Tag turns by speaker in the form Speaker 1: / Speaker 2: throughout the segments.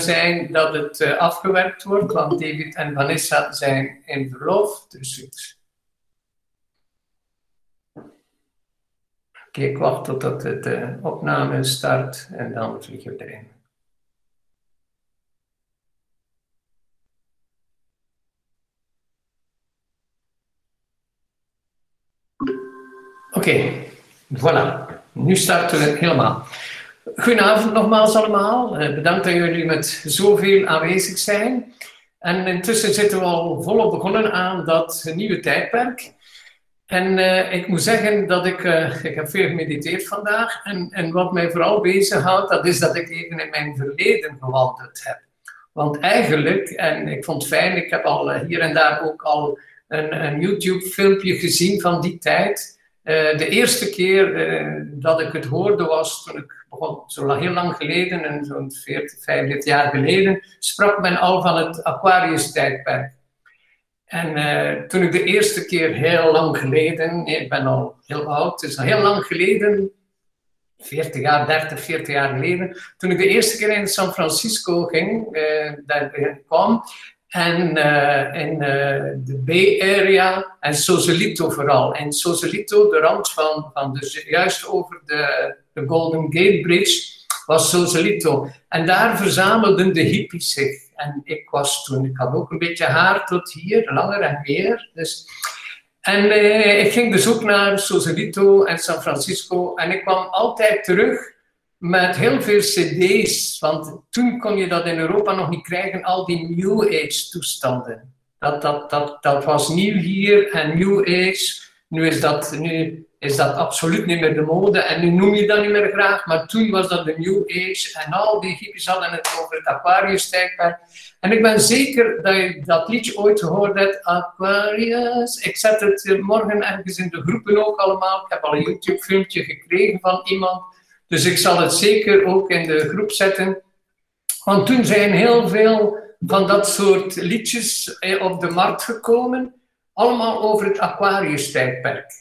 Speaker 1: zijn dat het uh, afgewerkt wordt, want David en Vanessa zijn in verlof. Dus ik... Oké, ik wacht totdat de opname start en dan vliegen we erin. Oké, voilà. Nu starten we helemaal. Goedenavond nogmaals allemaal. Eh, bedankt dat jullie met zoveel aanwezig zijn. En intussen zitten we al volop begonnen aan dat nieuwe tijdperk. En uh, ik moet zeggen dat ik, uh, ik heb veel gemediteerd vandaag. En, en wat mij vooral bezighoudt, dat is dat ik even in mijn verleden gewandeld heb. Want eigenlijk, en ik vond het fijn, ik heb al hier en daar ook al een, een YouTube-filmpje gezien van die tijd. Uh, de eerste keer uh, dat ik het hoorde was toen ik begon, zo heel lang geleden, en zo'n 40, 45 jaar geleden, sprak men al van het Aquarius-tijdperk. En uh, toen ik de eerste keer heel lang geleden, ik ben al heel oud, al heel lang geleden, 40 jaar, 30, 40 jaar geleden, toen ik de eerste keer in San Francisco ging, daar kwam, en in uh, de Bay Area en Sausalito vooral. En Sausalito, de rand van, van dus juist over de, de Golden Gate Bridge, was Sausalito. En daar verzamelden de hippies zich. En ik was toen, ik had ook een beetje haar tot hier, langer en meer. Dus, en uh, ik ging dus ook naar Sausalito en San Francisco. En ik kwam altijd terug met heel veel cd's, want toen kon je dat in Europa nog niet krijgen, al die New Age toestanden. Dat, dat, dat, dat was nieuw hier en New Age. Nu is, dat, nu is dat absoluut niet meer de mode en nu noem je dat niet meer graag, maar toen was dat de New Age en al die hippies hadden het over het Aquarius-tijdperk. En ik ben zeker dat je dat liedje ooit gehoord hebt, Aquarius. Ik zet het morgen ergens in de groepen ook allemaal. Ik heb al een YouTube-filmpje gekregen van iemand dus ik zal het zeker ook in de groep zetten. Want toen zijn heel veel van dat soort liedjes eh, op de markt gekomen. Allemaal over het Aquarius-tijdperk.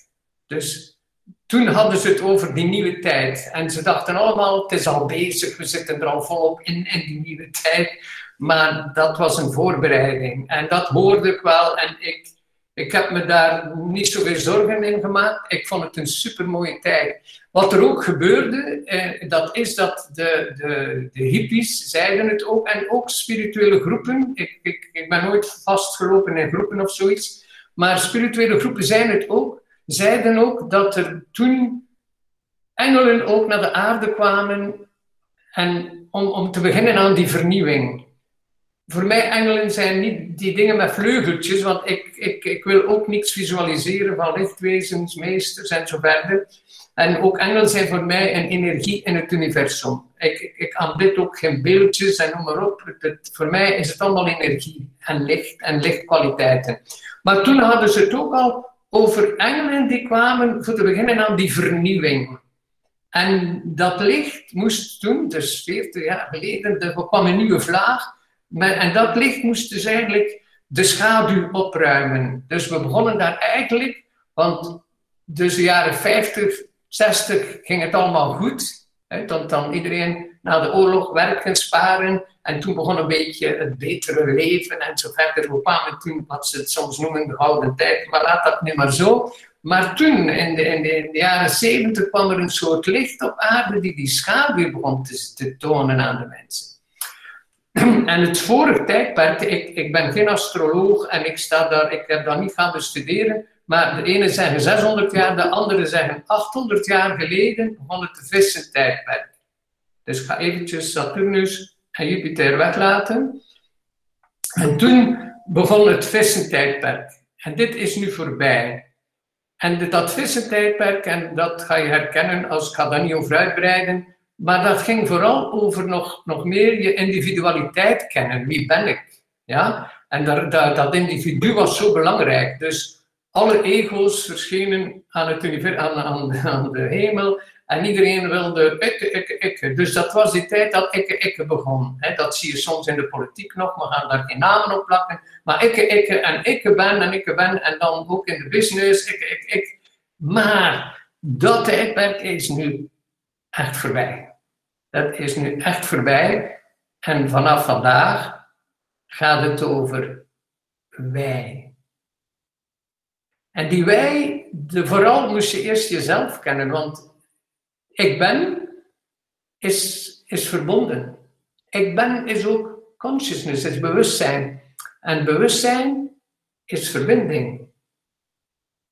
Speaker 1: Dus toen hadden ze het over die nieuwe tijd. En ze dachten allemaal, het is al bezig, we zitten er al volop in, in die nieuwe tijd. Maar dat was een voorbereiding. En dat hoorde ik wel. En ik, ik heb me daar niet zoveel zorgen in gemaakt. Ik vond het een supermooie tijd. Wat er ook gebeurde, eh, dat is dat de, de, de hippies zeiden het ook, en ook spirituele groepen. Ik, ik, ik ben nooit vastgelopen in groepen of zoiets, maar spirituele groepen zijn het ook, zeiden ook dat er toen engelen ook naar de aarde kwamen en om, om te beginnen aan die vernieuwing. Voor mij engelen zijn niet die dingen met vleugeltjes, want ik, ik, ik wil ook niks visualiseren van lichtwezens, meesters en zo verder. En ook engelen zijn voor mij een energie in het universum. Ik, ik, ik aanbid ook geen beeldjes en noem maar op. Voor mij is het allemaal energie en licht en lichtkwaliteiten. Maar toen hadden ze het ook al over engelen die kwamen voor te beginnen aan die vernieuwing. En dat licht moest toen, dus 40 jaar geleden, er kwam een nieuwe vlaag. En dat licht moest dus eigenlijk de schaduw opruimen. Dus we begonnen daar eigenlijk, want dus de jaren 50 60 ging het allemaal goed. Hè, dan, dan iedereen na de oorlog werken, sparen. En toen begon een beetje het betere leven en zo verder. We kwamen toen wat ze het soms noemen de gouden tijd, maar laat dat niet maar zo. Maar toen, in de, in de, de jaren 70, kwam er een soort licht op aarde die die schaduw begon te, te tonen aan de mensen. En het vorige tijdperk, ik, ik ben geen astroloog en ik, sta daar, ik heb dat niet gaan bestuderen, maar de ene zeggen 600 jaar, de andere zeggen 800 jaar geleden begon het de vissentijdperk. Dus ik ga eventjes Saturnus en Jupiter weglaten. En toen begon het vissentijdperk. En dit is nu voorbij. En dat vissentijdperk, en dat ga je herkennen als ik ga daar niet over uitbreiden, maar dat ging vooral over nog, nog meer je individualiteit kennen. Wie ben ik? Ja? En daar, daar, dat individu was zo belangrijk. Dus alle ego's verschenen aan, het universum, aan, aan, de hemel. En iedereen wilde ikke, ikke, ikke. Dus dat was die tijd dat ikke, ikke begon. dat zie je soms in de politiek nog, we gaan daar geen namen op plakken. Maar ikke, ikke en ikke ben en ikke ben. En dan ook in de business, ikke, ikke, ikke. Maar dat tijdperk is nu echt voorbij. Dat is nu echt voorbij. En vanaf vandaag gaat het over wij. En die wij, de, vooral moest je eerst jezelf kennen, want ik ben is, is verbonden. Ik ben is ook consciousness, is bewustzijn. En bewustzijn is verbinding.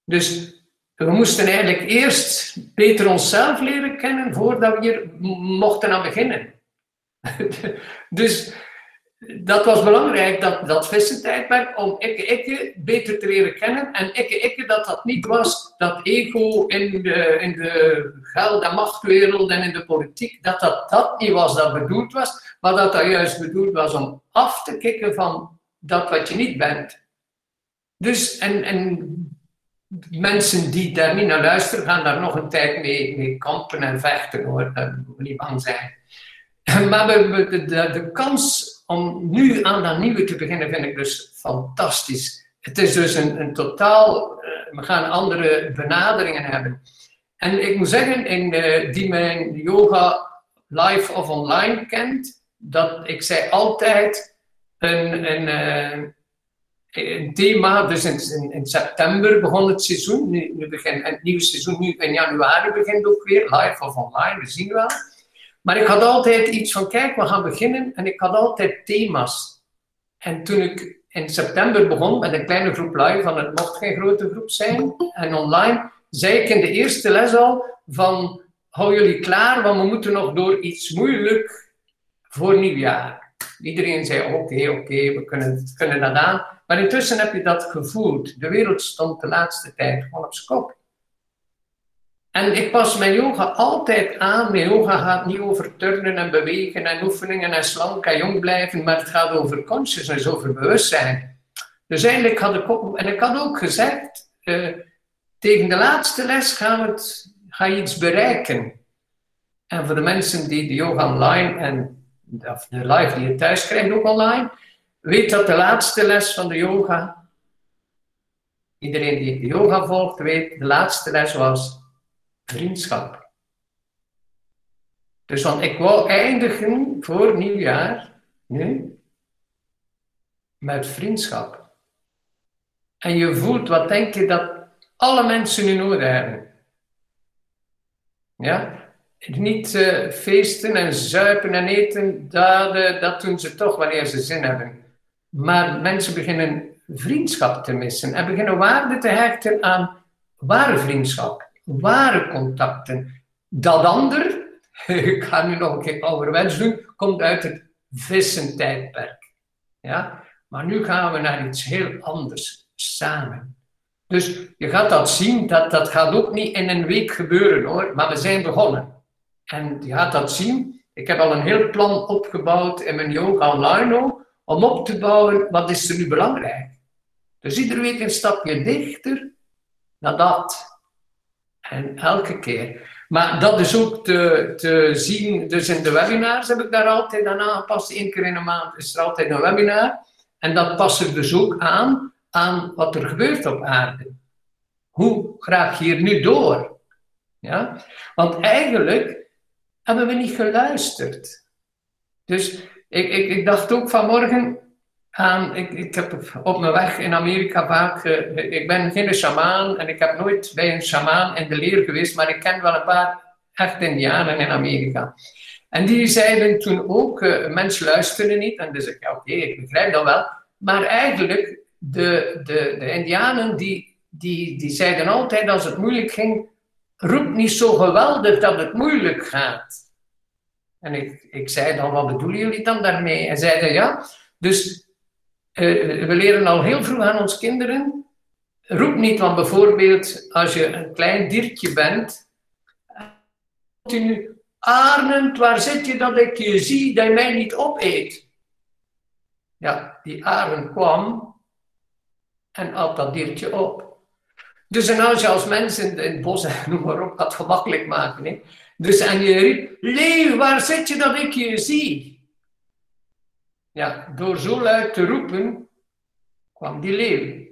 Speaker 1: Dus we moesten eigenlijk eerst beter onszelf leren kennen voordat we hier mochten aan beginnen. dus dat was belangrijk, dat, dat vissentijdperk, om ikke ikke beter te leren kennen. En ikke ikke dat dat niet was dat ego in de, in de geld- en machtwereld en in de politiek, dat dat dat niet was dat bedoeld was, maar dat dat juist bedoeld was om af te kicken van dat wat je niet bent. Dus, en, en mensen die daar niet naar luisteren, gaan daar nog een tijd mee, mee kampen en vechten hoor, daar moet niet bang zijn. Maar de, de, de, kans om nu aan dat nieuwe te beginnen vind ik dus fantastisch. Het is dus een, een totaal, uh, we gaan andere benaderingen hebben. En ik moet zeggen, in, uh, die mijn yoga live of online kent, dat ik zei altijd een, een, uh, een thema, dus in, in, september begon het seizoen, nu, nu begin, het nieuwe seizoen nu in januari begint ook weer, live of online, we zien wel. Maar ik had altijd iets van, kijk, we gaan beginnen. En ik had altijd thema's. En toen ik in september begon met een kleine groep live, van het mocht geen grote groep zijn, en online, zei ik in de eerste les al van, hou jullie klaar, want we moeten nog door iets moeilijk voor nieuwjaar. Iedereen zei, oké, oké, we kunnen, kunnen dat aan. Maar intussen heb je dat gevoeld. De wereld stond de laatste tijd gewoon op zijn kop. En ik pas mijn yoga altijd aan. Mijn yoga gaat niet over turnen en bewegen en oefeningen en slank en jong blijven, maar het gaat over consciousness, over bewustzijn. Dus eigenlijk had ik ook, en ik had ook gezegd, uh, tegen de laatste les gaan we het, ga je iets bereiken. En voor de mensen die de yoga online en of de live die je thuis krijgt ook online, weet dat de laatste les van de yoga, iedereen die de yoga volgt weet, de laatste les was vriendschap. Dus want ik wou eindigen voor nieuwjaar, nu, met vriendschap. En je voelt, wat denk je dat alle mensen nu nodig hebben? Ja? Niet uh, feesten en zuipen en eten, dat, uh, dat doen ze toch wanneer ze zin hebben. Maar mensen beginnen vriendschap te missen en beginnen waarde te hechten aan ware vriendschap ware contacten. Dat ander, ik ga nu nog een keer ouderwets doen, komt uit het vissentijdperk. Ja? Maar nu gaan we naar iets heel anders samen. Dus je gaat dat zien, dat, dat gaat ook niet in een week gebeuren hoor, maar we zijn begonnen. En je gaat dat zien. Ik heb al een heel plan opgebouwd in mijn yoga online om op te bouwen wat is er nu belangrijk. Dus iedere week een stapje dichter naar dat. En elke keer. Maar dat is ook te, te zien, dus in de webinars heb ik daar altijd aan aangepast. Eén keer in de maand is er altijd een webinar. En dat past er dus ook aan, aan wat er gebeurt op aarde. Hoe graag hier nu door? Ja? Want eigenlijk hebben we niet geluisterd. Dus ik, ik, ik dacht ook vanmorgen, ik, ik heb op mijn weg in Amerika vaak, uh, ik ben geen shamaan en ik heb nooit bij een shamaan in de leer geweest, maar ik ken wel een paar echt indianen in Amerika. En die zeiden toen ook, uh, mensen luisteren niet. En dus ik, oké, ik begrijp dat wel. Maar eigenlijk, de, de, de indianen die, die, die zeiden altijd als het moeilijk ging, roep niet zo geweldig dat het moeilijk gaat. En ik, ik zei dan, wat bedoelen jullie dan daarmee? En zeiden, ja, dus uh, we leren al heel vroeg aan ons kinderen. Roep niet, want bijvoorbeeld als je een klein diertje bent, continu, Arnend, waar zit je dat ik je zie, dat je mij niet opeet? Ja, die arend kwam en at dat diertje op. Dus en als je als mens in, in het bos, noem maar op, dat gemakkelijk maken. Hè? Dus en je riep, leeuw, waar zit je dat ik je zie? Ja, door zo luid te roepen, kwam die leeuw.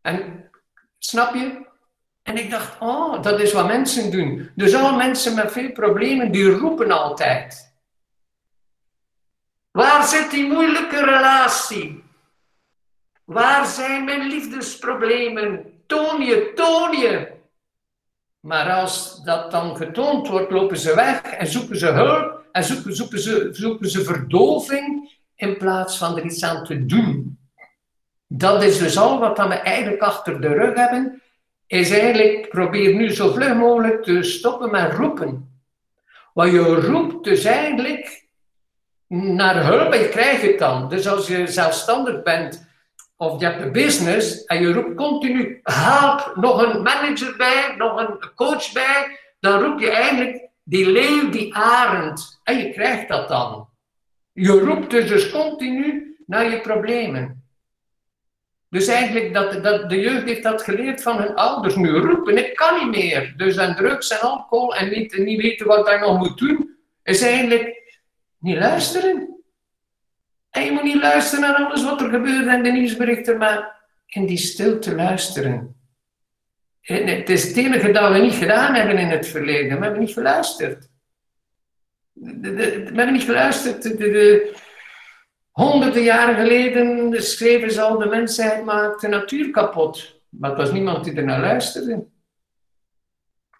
Speaker 1: En, snap je? En ik dacht, oh, dat is wat mensen doen. Dus alle mensen met veel problemen, die roepen altijd. Waar zit die moeilijke relatie? Waar zijn mijn liefdesproblemen? Toon je, toon je. Maar als dat dan getoond wordt, lopen ze weg en zoeken ze hulp en zoeken, zoeken, ze, zoeken ze verdoving in plaats van er iets aan te doen. Dat is dus al wat we eigenlijk achter de rug hebben, is eigenlijk probeer nu zo vlug mogelijk te stoppen met roepen. Wat je roept dus eigenlijk naar hulp en je krijgt het dan. Dus als je zelfstandig bent of je hebt een business en je roept continu help, nog een manager bij, nog een coach bij, dan roep je eigenlijk die leeuw, die arend. En je krijgt dat dan. Je roept dus, dus continu naar je problemen. Dus eigenlijk, dat, dat, de jeugd heeft dat geleerd van hun ouders. Nu roepen, ik kan niet meer. Dus aan drugs en alcohol en niet, niet weten wat hij nog moet doen, is eigenlijk niet luisteren. En je moet niet luisteren naar alles wat er gebeurt en de nieuwsberichten, maar in die stilte luisteren. het is het enige dat we niet gedaan hebben in het verleden. We hebben niet geluisterd. we hebben niet geluisterd. de, Honderden jaren geleden schreven ze al, de mensheid maakt de natuur kapot. Maar het was niemand die er naar luisterde.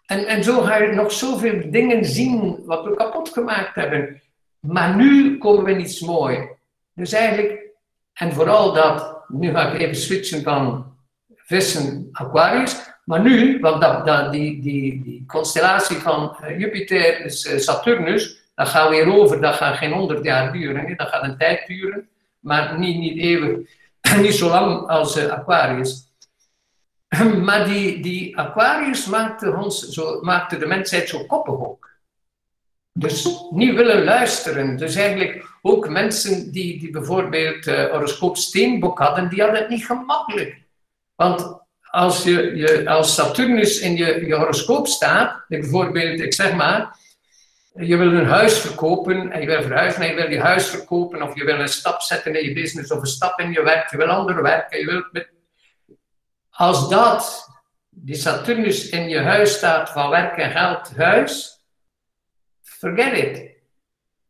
Speaker 1: En, en zo ga je nog zoveel dingen zien wat we kapot gemaakt hebben. Maar nu komen we iets mooi. Dus eigenlijk, en vooral dat, nu ga ik even switchen van vissen, Aquarius. Maar nu, want dat, die, die, die constellatie van eh, Jupiter, dus eh, Saturnus, dat gaat weer over, dat gaat geen honderd jaar duren, dat gaat een tijd duren, maar niet, niet eeuwig, niet zo lang als uh, Aquarius. Maar die, die Aquarius maakte, ons zo, maakte de mensheid zo koppig ook. Dus niet willen luisteren. Dus eigenlijk ook mensen die, die bijvoorbeeld uh, horoscoop Steenbok hadden, die hadden het niet gemakkelijk. Want als, je, je, als Saturnus in je, je horoscoop staat, bijvoorbeeld, ik zeg maar, je wil een huis verkopen en je wil verhuizen en je wil je huis verkopen of je wil een stap zetten in je business of een stap in je werk, je wil ander werken, je wilt met... Als dat, die Saturnus in je huis staat van werk en geld, huis, forget it.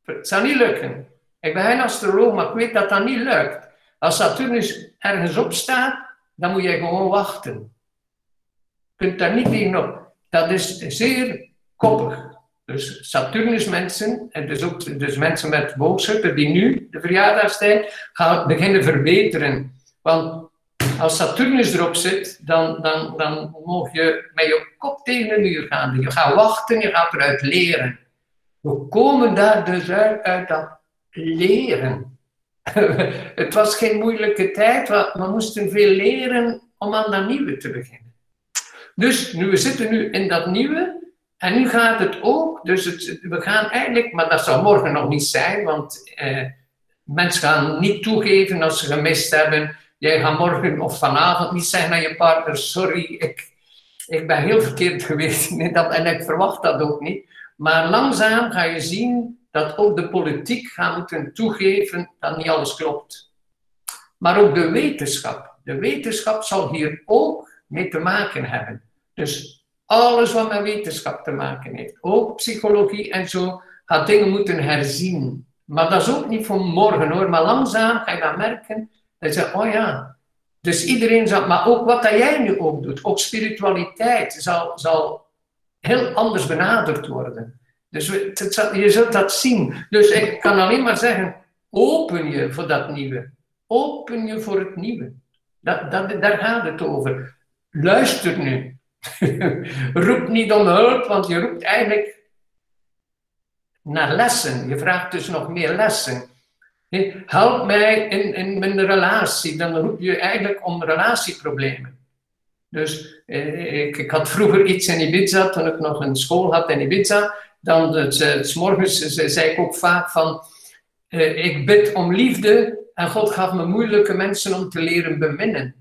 Speaker 1: Het zal niet lukken. Ik ben geen astroloog, maar ik weet dat dat niet lukt. Als Saturnus ergens op staat, dan moet je gewoon wachten. Je kunt daar niet tegenop. Dat is zeer koppig. Dus Saturnus mensen, en dus ook dus mensen met boogschutter die nu de verjaardagstijd gaan beginnen verbeteren. Want als Saturnus erop zit, dan, dan, dan mag je met je kop tegen de muur gaan. Je gaat wachten, je gaat eruit leren. We komen daar dus uit, uit dat leren. het was geen moeilijke tijd, we moesten veel leren om aan dat nieuwe te beginnen. Dus nu, we zitten nu in dat nieuwe, en nu gaat het ook, dus het, we gaan eigenlijk, maar dat zal morgen nog niet zijn, want eh, mensen gaan niet toegeven als ze gemist hebben. Jij gaat morgen of vanavond niet zeggen naar je partner: Sorry, ik, ik ben heel verkeerd geweest. en ik verwacht dat ook niet. Maar langzaam ga je zien dat ook de politiek gaat moeten toegeven dat niet alles klopt. Maar ook de wetenschap. De wetenschap zal hier ook mee te maken hebben. Dus alles wat met wetenschap te maken heeft, ook psychologie en zo, gaat dingen moeten herzien. Maar dat is ook niet voor morgen hoor, maar langzaam ga je dan merken dat je oh ja, dus iedereen zal, maar ook wat dat jij nu ook doet, ook spiritualiteit zal, zal heel anders benaderd worden. Dus je zult dat zien. Dus ik kan alleen maar zeggen, open je voor dat nieuwe. Open je voor het nieuwe. Dat, dat, daar gaat het over. Luister nu. Roep niet om hulp, want je roept eigenlijk naar lessen. Je vraagt dus nog meer lessen. Help mij in, in mijn relatie. Dan roep je eigenlijk om relatieproblemen. Dus eh, ik, ik, had vroeger iets in Ibiza, toen ik nog een school had in Ibiza. Dan, het, het morgens zei ik ook vaak van, eh, ik bid om liefde en God gaf me moeilijke mensen om te leren beminnen.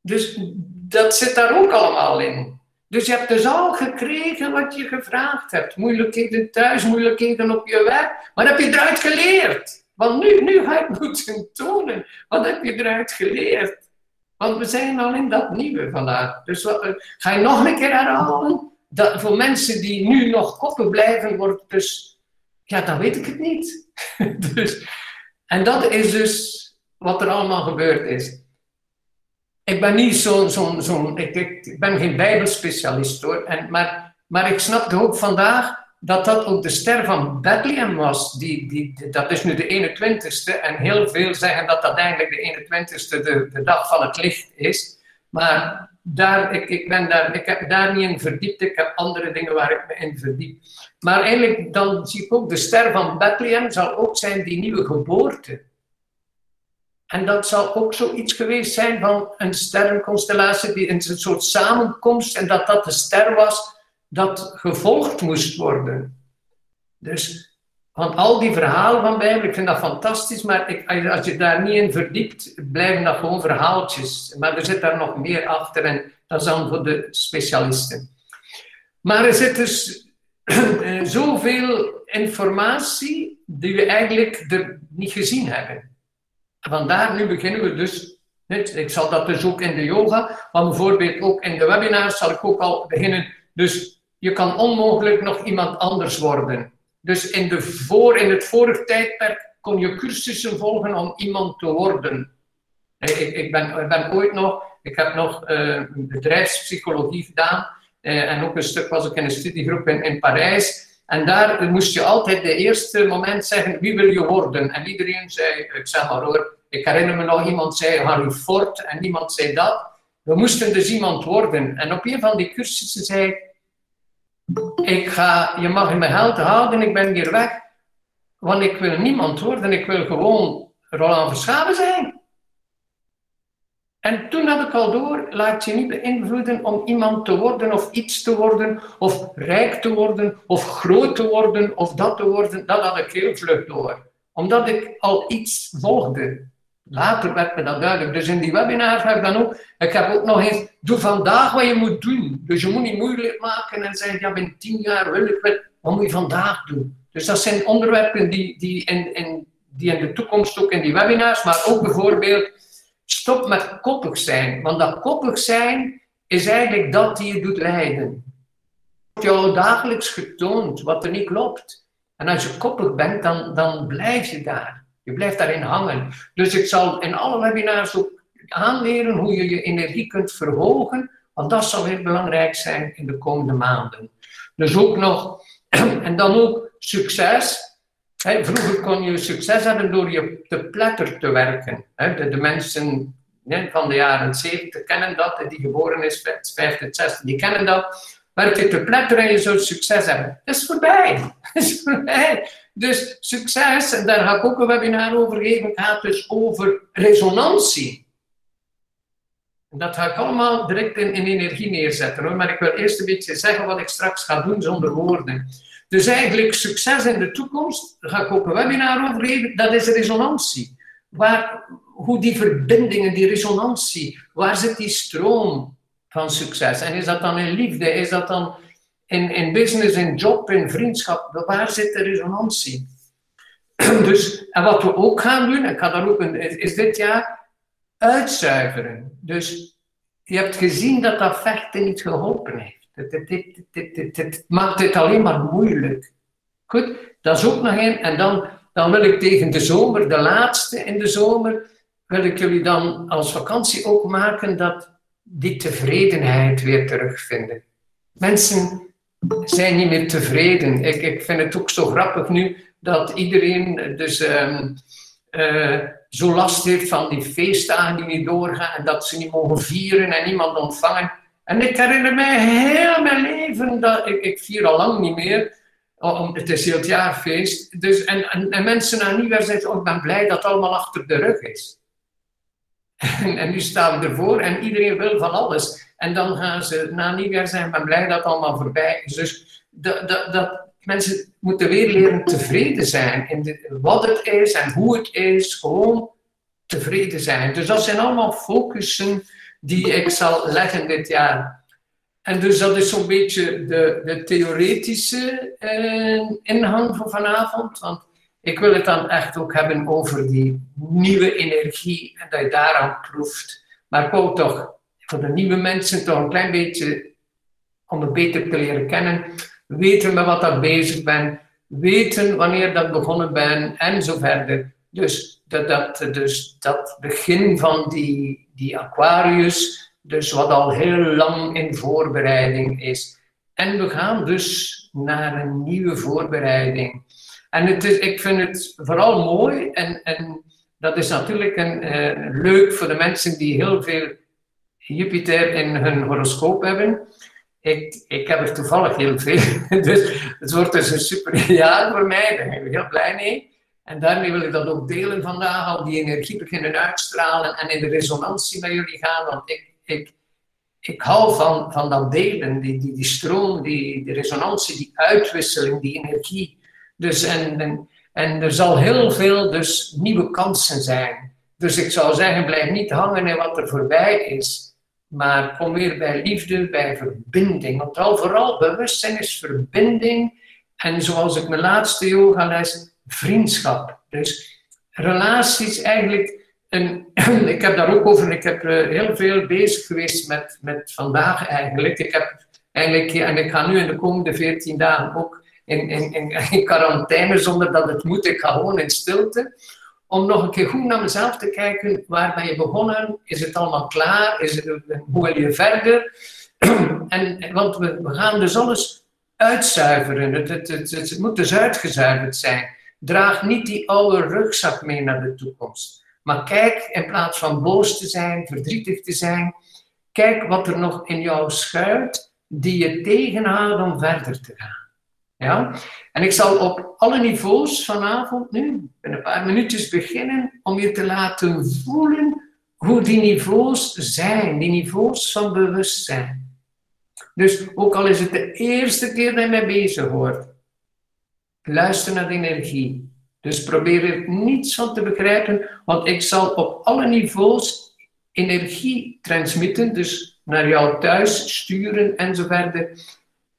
Speaker 1: Dus dat zit daar ook allemaal in. Dus je hebt dus al gekregen wat je gevraagd hebt. Moeilijkheden thuis, moeilijkheden op je werk. Maar heb je eruit geleerd? Want nu, nu ga ik moeten tonen. Wat heb je eruit geleerd? Want we zijn al in dat nieuwe vandaag. Dus eh, ga je nog een keer herhalen? Dat, voor mensen die nu nog koppen blijven, wordt dus... Ja, dan weet ik het niet. dus En dat is dus wat er allemaal gebeurd is. Ik ben niet zo'n, zo, zo ik, ik, ben geen bijbelspecialist hoor, en, maar, maar ik snapte ook vandaag dat dat ook de ster van Bethlehem was. Die, die, dat is nu de 21ste en heel veel zeggen dat dat eigenlijk de 21ste de, de dag van het licht is. Maar daar, ik, ik, ben daar, ik heb daar niet in verdiept, ik heb andere dingen waar ik me in verdiep. Maar eigenlijk dan zie ik ook de ster van Bethlehem zal ook zijn die nieuwe geboorte. En dat zal ook zoiets geweest zijn van een sterrenconstellatie, die in een soort samenkomst, en dat dat de ster was dat gevolgd moest worden. Dus, want al die verhalen van Bijbel, ik vind dat fantastisch, maar ik, als je daar niet in verdiept, blijven dat gewoon verhaaltjes. Maar er zit daar nog meer achter en dat is dan voor de specialisten. Maar er zit dus eh, zoveel informatie die we eigenlijk er niet gezien hebben. Vandaar, nu beginnen we dus, ik zal dat dus ook in de yoga, maar bijvoorbeeld ook in de webinars zal ik ook al beginnen. Dus je kan onmogelijk nog iemand anders worden. Dus in, de voor, in het vorige tijdperk kon je cursussen volgen om iemand te worden. Ik, ik, ben, ik ben ooit nog, ik heb nog uh, bedrijfspsychologie gedaan uh, en ook een stuk was ik in een studiegroep in, in Parijs. En daar moest je altijd de eerste moment zeggen, wie wil je worden? En iedereen zei, ik zeg maar hoor, ik herinner me nog, iemand zei Harry Ford en niemand zei dat. We moesten dus iemand worden. En op een van die cursussen zei ik, ga, je mag in mijn geld houden, ik ben hier weg. Want ik wil niemand worden, ik wil gewoon Roland Verschaven zijn. En toen had ik al door, laat je niet beïnvloeden om iemand te worden of iets te worden, of rijk te worden, of groot te worden, of dat te worden. Dat had ik heel vlug door. Omdat ik al iets volgde. Later werd me dat duidelijk. Dus in die webinar ga ik dan ook, ik heb ook nog eens, doe vandaag wat je moet doen. Dus je moet niet moeilijk maken en zeggen, ja, binnen tien jaar wil. Wat moet je vandaag doen? Dus dat zijn onderwerpen die, die, in, in, die in de toekomst ook in die webinars, maar ook bijvoorbeeld, stop met koppig zijn. Want dat koppig zijn is eigenlijk dat die je doet lijden. wordt jou dagelijks getoond wat er niet klopt. En als je koppig bent, dan, dan blijf je daar. Je blijft daarin hangen. Dus ik zal in alle webinars ook aanleren hoe je je energie kunt verhogen, want dat zal weer belangrijk zijn in de komende maanden. Dus ook nog, en dan ook succes. vroeger kon je succes hebben door je te pletter te werken. de, mensen van de jaren 70 kennen dat, die geboren is, 50, 60, die kennen dat. Werk je te pletter en je zult succes hebben. Dat is voorbij. Dat is voorbij. Dus succes, en daar ga ik ook een webinar over geven, gaat dus over resonantie. En dat ga ik allemaal direct in, energie neerzetten hoor. Maar ik wil eerst een beetje zeggen wat ik straks ga doen zonder woorden. Dus eigenlijk succes in de toekomst, daar ga ik ook een webinar over geven, dat is resonantie. Waar, hoe die verbindingen, die resonantie, waar zit die stroom van succes? En is dat dan in liefde? Is dat dan in, in business, in job, in vriendschap, waar zit de resonantie? Dus, en wat we ook gaan doen, ik ga daar ook een, is dit jaar uitzuiveren. Dus je hebt gezien dat dat vechten niet geholpen heeft. Het, maakt het alleen maar moeilijk. Goed, dat is ook nog één. En dan, dan wil ik tegen de zomer, de laatste in de zomer, wil ik jullie dan als vakantie ook maken dat die tevredenheid weer terugvinden. Mensen zijn niet meer tevreden. Ik, ik vind het ook zo grappig nu dat iedereen dus um, uh, zo last heeft van die feestdagen die niet doorgaan en dat ze niet mogen vieren en niemand ontvangen. En ik herinner mij heel mijn leven dat ik, ik vier al lang niet meer. Om, het is heel het jaar feest. Dus, en, en, en mensen naar nieuwjaar zeggen, oh, ik ben blij dat het allemaal achter de rug is. En, en nu staan we ervoor en iedereen wil van alles. En dan gaan ze na nieuwjaar zijn, ben blij dat het allemaal voorbij is. Dus dat, dat, dat mensen moeten weer leren tevreden zijn in wat het is en hoe het is. Gewoon tevreden zijn. Dus dat zijn allemaal focussen die ik zal leggen dit jaar. En dus dat is zo'n beetje de, de theoretische eh, inhang van vanavond. Want ik wil het dan echt ook hebben over die nieuwe energie en dat je daaraan proeft. Maar ik toch voor de nieuwe mensen toch een klein beetje om het beter te leren kennen. Weten met wat ik bezig ben. Weten wanneer dat begonnen ben en zo verder. Dus dat, dat, dus dat begin van die, die Aquarius, dus wat al heel lang in voorbereiding is. En we gaan dus naar een nieuwe voorbereiding. En het is, ik vind het vooral mooi en, en dat is natuurlijk een, uh, leuk voor de mensen die heel veel Jupiter in hun horoscoop hebben. Ik, ik heb er toevallig heel veel, dus het wordt dus een super jaar voor mij, daar ben ik heel blij mee. En daarmee wil ik dat ook delen vandaag, al die energie beginnen uitstralen en in de resonantie met jullie gaan, want ik, ik, ik hou van, van dat delen, die, die, die stroom, die, die resonantie, die uitwisseling, die energie. Dus en, en, en er zal heel veel dus nieuwe kansen zijn. Dus ik zou zeggen, blijf niet hangen in wat er voorbij is. Maar kom weer bij liefde, bij verbinding. Want al vooral bewustzijn is verbinding. En zoals ik mijn laatste yoga les, vriendschap. Dus relaties eigenlijk en ik heb daar ook over, ik heb uh, heel veel bezig geweest met, met vandaag eigenlijk. Ik heb eigenlijk, en ik ga nu in de komende 14 dagen ook in, in, in, in quarantaine zonder dat het moet. Ik ga gewoon in stilte. Om nog een keer goed naar mezelf te kijken. Waar ben je begonnen? Is het allemaal klaar? Is het, hoe wil je verder? en, want we, we gaan dus alles uitzuiveren. Het, het, het, het moet dus uitgezuiverd zijn. Draag niet die oude rugzak mee naar de toekomst. Maar kijk, in plaats van boos te zijn, verdrietig te zijn, kijk wat er nog in jou schuilt, die je tegenhoudt om verder te gaan. Ja? En ik zal op alle niveaus vanavond nu, in een paar minuutjes beginnen, om je te laten voelen hoe die niveaus zijn, die niveaus van bewustzijn. Dus ook al is het de eerste keer dat je mee bezig wordt, luister naar de energie. Dus probeer er niets van te begrijpen, want ik zal op alle niveaus energie transmitten, dus naar jou thuis sturen en zo verder.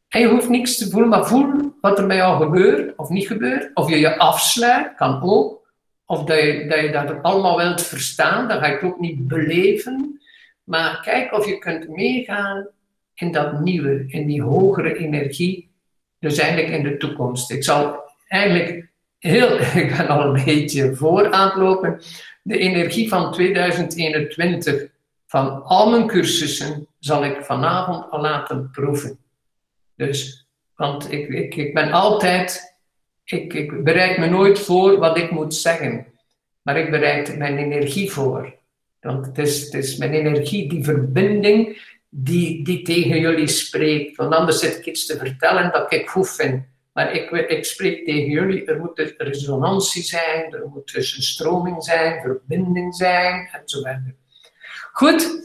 Speaker 1: En je hoeft niks te voelen, maar voel wat er bij jou gebeurt of niet gebeurt. Of je je afsluit, kan ook. Of dat je dat, je dat allemaal wilt verstaan, dan ga het ook niet beleven. Maar kijk of je kunt meegaan in dat nieuwe, in die hogere energie. Dus eigenlijk in de toekomst. Ik zal eigenlijk heel, ik ben al een beetje voor aan het lopen. De energie van 2021 van al mijn cursussen zal ik vanavond al laten proeven. Dus, want ik, ik, ik ben altijd, ik, ik bereid me nooit voor wat ik moet zeggen, maar ik bereid mijn energie voor. Want het is, het is mijn energie, die verbinding, die, die tegen jullie spreekt. Want anders zit ik iets te vertellen dat ik goed vind. Maar ik, ik spreek tegen jullie, er moet een resonantie zijn, er moet dus een stroming zijn, verbinding zijn, en zo verder. Goed,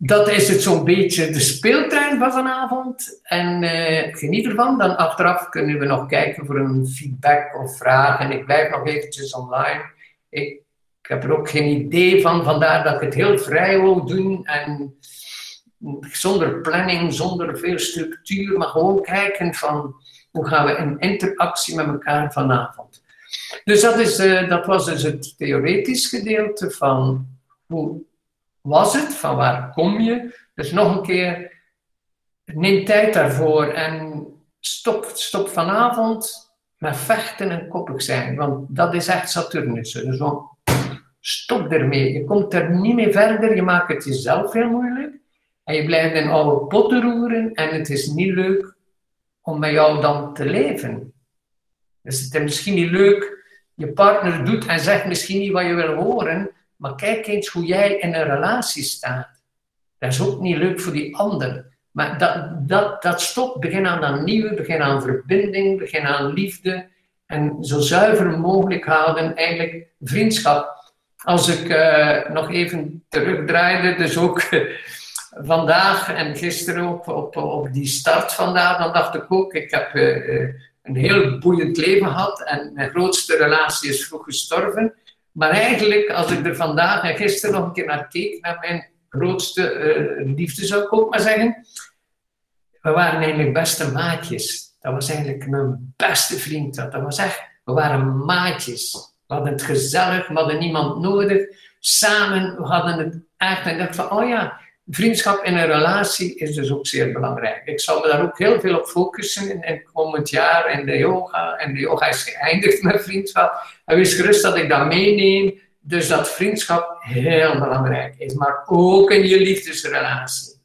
Speaker 1: dat is het zo'n beetje de speeltuin van vanavond. En uh, geniet ervan. Dan achteraf kunnen we nog kijken voor een feedback of vraag. En ik blijf nog eventjes online. Ik, heb er ook geen idee van, vandaar dat ik het heel vrij wil doen. En zonder planning, zonder veel structuur, maar gewoon kijken van hoe gaan we in interactie met elkaar vanavond. Dus dat, is, uh, dat was dus het theoretisch gedeelte van hoe was het, van waar kom je. Dus nog een keer, neem tijd daarvoor en stop, stop vanavond met vechten en koppig zijn, want dat is echt Saturnus. Dus stop ermee. Je komt er niet meer verder, je maakt het jezelf heel moeilijk. En je blijft in oude potten roeren en het is niet leuk om met jou dan te leven. Dus het is misschien niet leuk, je partner doet en zegt misschien niet wat je wil horen, maar kijk eens hoe jij in een relatie staat. Dat is ook niet leuk voor die ander. Maar dat, dat, dat stopt. Begin aan dat nieuwe, begin aan verbinding, begin aan liefde. En zo zuiver mogelijk houden, eigenlijk vriendschap. Als ik uh, nog even terugdraaide, dus ook vandaag en gisteren op, op, op die start vandaag, dan dacht ik ook, ik heb uh, een heel boeiend leven gehad en mijn grootste relatie is vroeg gestorven. Maar eigenlijk, als ik er vandaag en gisteren nog een keer naar keek, naar mijn grootste uh, liefde zou ik ook maar zeggen, we waren eigenlijk beste maatjes. Dat was eigenlijk mijn beste vriend. Dat, was echt, we waren maatjes. We hadden het gezellig, we hadden niemand nodig. Samen, we hadden het echt. En ik dacht van, oh ja, vriendschap in een relatie is dus ook zeer belangrijk. Ik zal me daar ook heel veel op focussen in, in komend jaar in de yoga. En de yoga is geëindigd met vriendschap. En wees gerust dat ik dat meeneem. Dus dat vriendschap heel belangrijk is. Maar ook in je liefdesrelatie.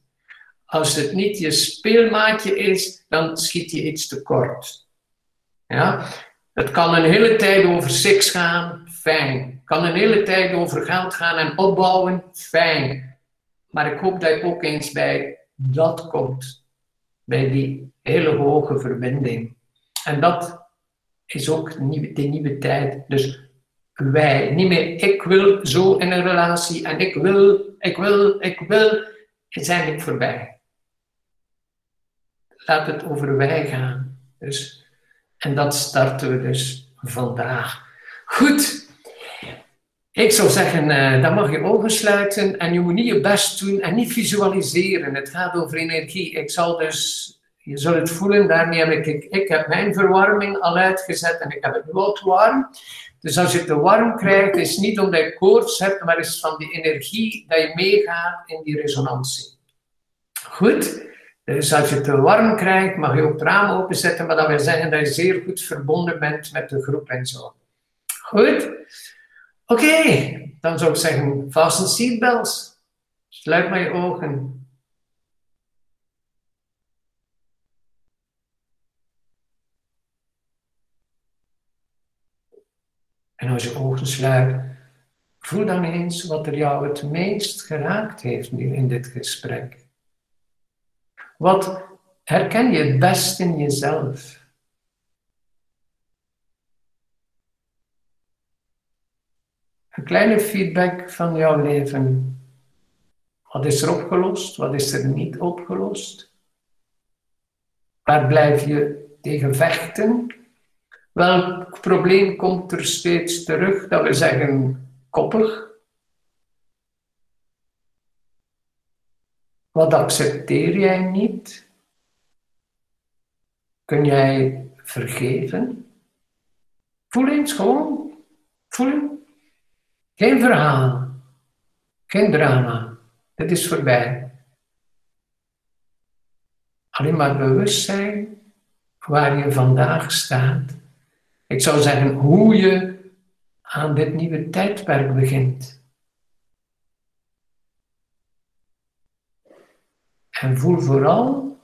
Speaker 1: Als het niet je speelmaatje is, dan schiet je iets tekort. Ja? Het kan een hele tijd over seks gaan, fijn. Het kan een hele tijd over geld gaan en opbouwen, fijn. Maar ik hoop dat je ook eens bij dat komt. Bij die hele hoge verbinding. En dat is ook de nieuwe, tijd. Dus wij, niet meer ik wil zo in een relatie en ik wil, ik wil, ik wil, is eigenlijk voorbij. Laat het over wij gaan. Dus, en dat starten we dus vandaag. Goed. Ik zou zeggen, uh, dan mag je ogen sluiten en je moet niet je best doen en niet visualiseren. Het gaat over energie. Ik zal dus, je zult het voelen, daarmee heb ik, ik, heb mijn verwarming al uitgezet en ik heb het wat warm. Dus als je het te warm krijgt, is niet omdat je koorts hebt, maar is van die energie dat je meegaat in die resonantie. Goed? Dus als je het te warm krijgt, mag je ook het raam openzetten, maar dat wil zeggen dat je zeer goed verbonden bent met de groep en zo. Goed? Oké, dan zou ik zeggen, fasten seatbelts. Sluit maar je ogen. En als je ogen sluit, voel dan eens wat er jou het meest geraakt heeft nu in dit gesprek. Wat herken je het best in jezelf? Een kleine feedback van jouw leven. Wat is er opgelost? Wat is er niet opgelost? Waar blijf je tegen vechten? Welk probleem komt er steeds terug? Dat we zeggen koppig. Wat accepteer jij niet? Kun jij vergeven? Voel eens gewoon. Voel. Geen verhaal. Geen drama. Dit is voorbij. Alleen maar bewust zijn waar je vandaag staat ik zou zeggen hoe je aan dit nieuwe tijdperk begint. En voel vooral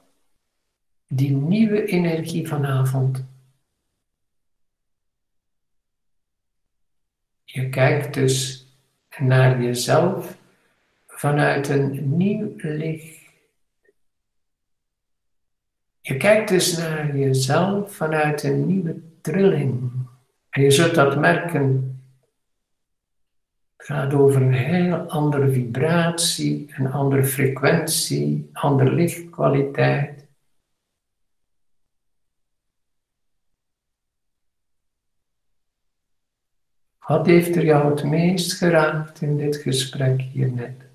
Speaker 1: die nieuwe energie vanavond. Je kijkt dus naar jezelf vanuit een nieuw licht. Je kijkt dus naar jezelf vanuit een nieuwe trilling. En je zult dat merken. Het gaat over een heel andere vibratie, een andere frequentie, andere lichtkwaliteit. Wat heeft er jou het meest geraakt in dit gesprek hier net?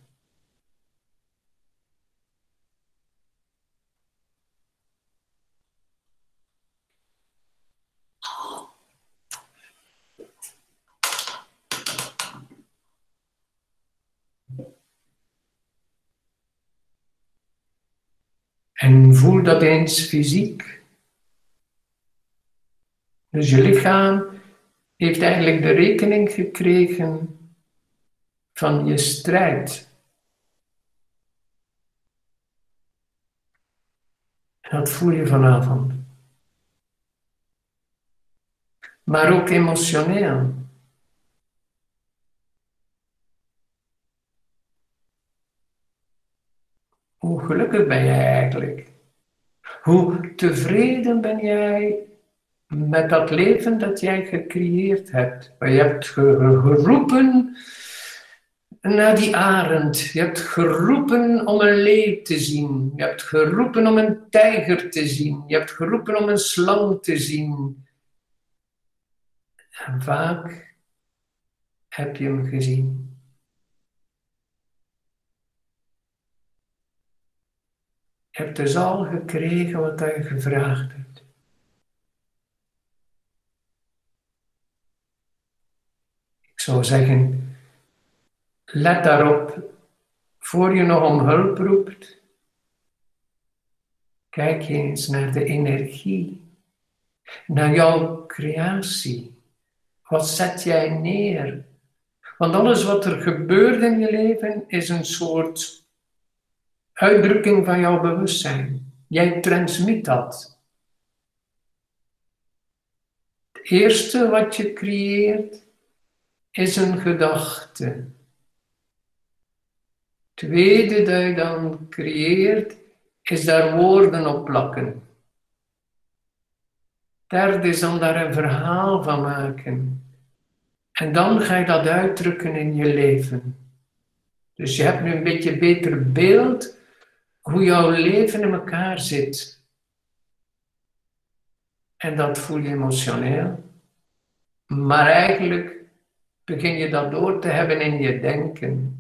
Speaker 1: En voel dat eens fysiek. Dus je lichaam heeft eigenlijk de rekening gekregen van je strijd. Dat voel je vanavond. Maar ook emotioneel. Hoe gelukkig ben jij eigenlijk? Hoe tevreden ben jij met dat leven dat jij gecreëerd hebt? Je hebt geroepen naar die arend. Je hebt geroepen om een leeuw te zien. Je hebt geroepen om een tijger te zien. Je hebt geroepen om een slang te zien. En vaak heb je hem gezien. Je hebt dus al gekregen wat je gevraagd hebt. Zou zeggen, let daarop voor je nog om hulp roept, kijk eens naar de energie, naar jouw creatie. Wat zet jij neer? Want alles wat er gebeurt in je leven is een soort uitdrukking van jouw bewustzijn. Jij transmit dat. Het eerste wat je creëert is een gedachte. Tweede dat je dan creëert is daar woorden op plakken. Derde is dan daar een verhaal van maken. En dan ga je dat uitdrukken in je leven. Dus je hebt nu een beetje beter beeld hoe jouw leven in elkaar zit. En dat voel je emotioneel. Maar eigenlijk begin je dat door te hebben in je denken.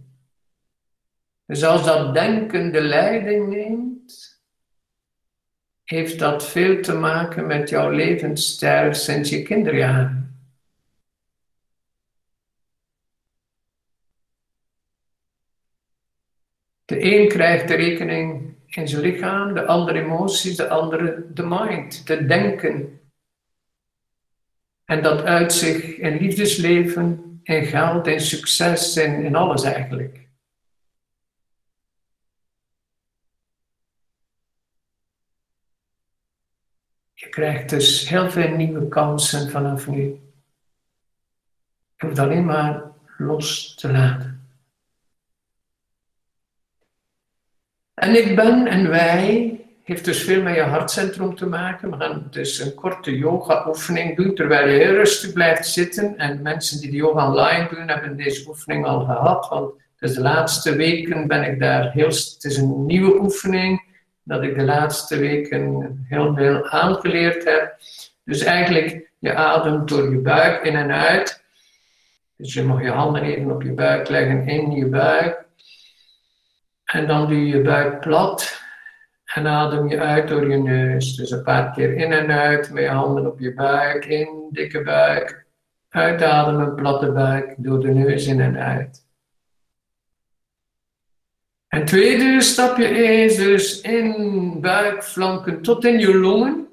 Speaker 1: Dus als dat denken de leiding neemt, heeft dat veel te maken met jouw levensstijl sinds je kinderjaren. De een krijgt de rekening in zijn lichaam, de andere emoties, de andere de mind, de denken. En dat uit zich in liefdesleven, in geld, in succes, in alles eigenlijk. Je krijgt dus heel veel nieuwe kansen vanaf nu. Je hoeft alleen maar los te laten. En ik ben en wij heeft dus veel met je hartcentrum te maken. We gaan dus een korte yoga-oefening doen terwijl je heel rustig blijft zitten. En mensen die de yoga online doen, hebben deze oefening al gehad. Want dus de laatste weken ben ik daar heel... Het is een nieuwe oefening dat ik de laatste weken heel veel aangeleerd heb. Dus eigenlijk, je ademt door je buik in en uit. Dus je mag je handen even op je buik leggen in je buik. En dan doe je je buik plat en adem je uit door je neus. Dus een paar keer in en uit met je handen op je buik, in, dikke buik. Uitademen, platte buik, door de neus in en uit. En tweede stapje is dus in buikflanken tot in je longen.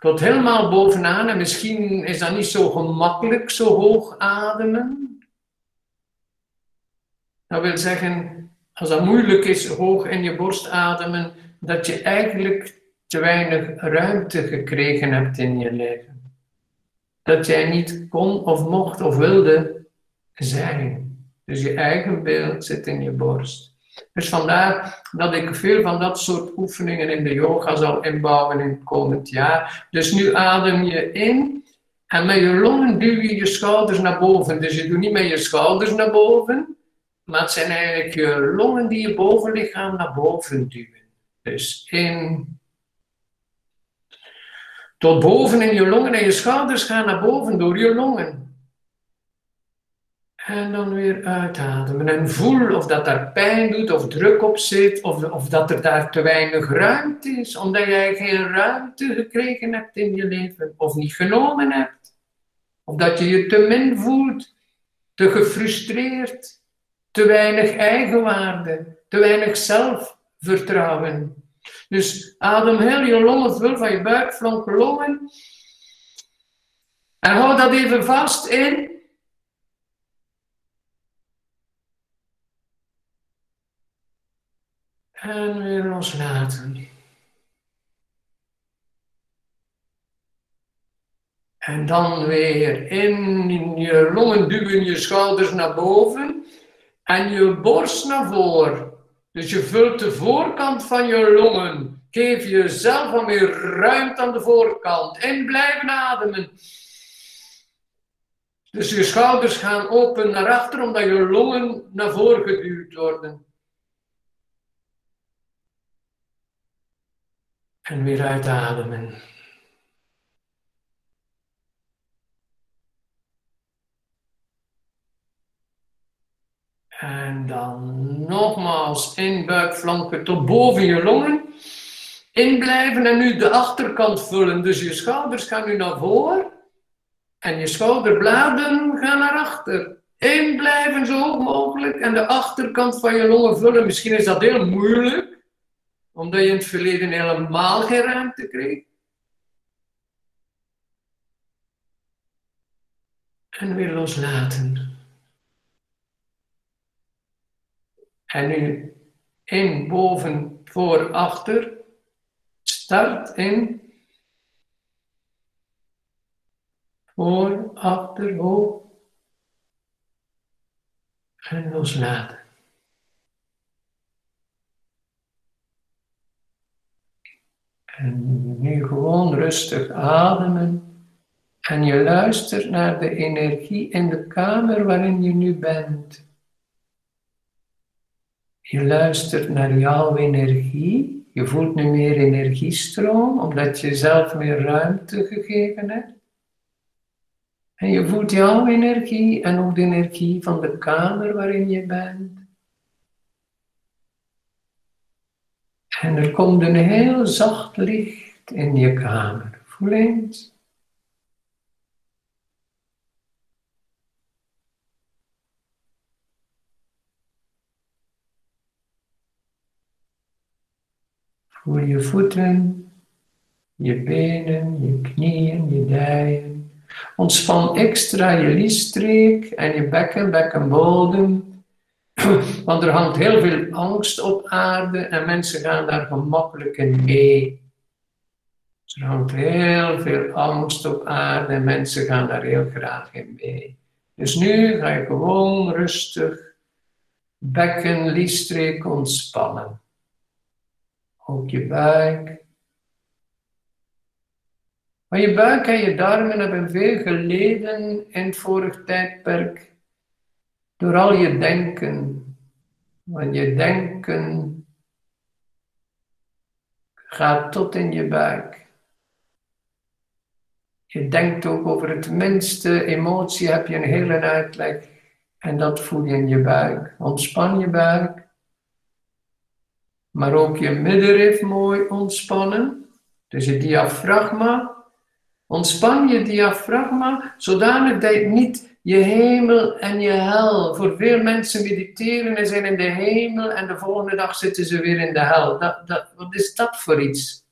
Speaker 1: Tot helemaal bovenaan. En misschien is dat niet zo gemakkelijk, zo hoog ademen. Dat wil zeggen, als dat moeilijk is, hoog in je borst ademen, dat je eigenlijk te weinig ruimte gekregen hebt in je leven. Dat jij niet kon of mocht of wilde zijn. Dus je eigen beeld zit in je borst. Dus vandaar dat ik veel van dat soort oefeningen in de yoga zal inbouwen in het komend jaar. Dus nu adem je in en met je longen duw je je schouders naar boven. Dus je doet niet met je schouders naar boven, maar het zijn eigenlijk je longen die je bovenlichaam naar boven duwen. Dus in. Tot boven in je longen en je schouders gaan naar boven door je longen. En dan weer uitademen. En voel of dat daar pijn doet, of druk op zit, of, of dat er daar te weinig ruimte is, omdat jij geen ruimte gekregen hebt in je leven, of niet genomen hebt. Of dat je je te min voelt, te gefrustreerd, te weinig eigenwaarde, te weinig zelfvertrouwen. Dus adem heel je longen vul van je buik, flanken longen. En hou dat even vast in. En weer loslaten. En dan weer in je longen duwen je schouders naar boven en je borst naar voren. Dus je vult de voorkant van je longen. Geef jezelf wat meer ruimte aan de voorkant. En blijf ademen. Dus je schouders gaan open naar achter, omdat je longen naar voren geduwd worden. En weer uitademen. En dan nogmaals in buikflanken tot boven je longen. In blijven en nu de achterkant vullen. Dus je schouders gaan nu naar voren. En je schouderbladen gaan naar achter. In blijven zo hoog mogelijk en de achterkant van je longen vullen. Misschien is dat heel moeilijk, omdat je in het verleden helemaal geen ruimte kreeg. En weer loslaten. En nu in, boven, voor, achter. Start in. Voor, achter, hoog. En loslaten. En nu gewoon rustig ademen. En je luistert naar de energie in de kamer waarin je nu bent. Je luistert naar jouw energie. Je voelt nu meer energiestroom, omdat je zelf meer ruimte gegeven hebt. En je voelt jouw energie en ook de energie van de kamer waarin je bent. En er komt een heel zacht licht in je kamer. Voel eens. Voel je voeten, je benen, je knieën, je dijen. Ontspan extra je liesstreek en je bekken, bekkenbodem. Want er hangt heel veel angst op aarde en mensen gaan daar gemakkelijk in mee. Er hangt heel veel angst op aarde en mensen gaan daar heel graag in mee. Dus nu ga je gewoon rustig bekken, liesstreek ontspannen ook je buik. Maar je buik en je darmen hebben veel geleden in het vorige tijdperk door al je denken. Want je denken gaat tot in je buik. Je denkt ook over het minste emotie, heb je een hele uitleg. En dat voel je in je buik. Ontspan je buik. Maar ook je middenrif mooi ontspannen. Dus je diafragma. Ontspan je diafragma zodanig dat je niet je hemel en je hel. Voor veel mensen mediteren en zijn in de hemel en de volgende dag zitten ze weer in de hel. Dat, dat, wat is dat voor iets?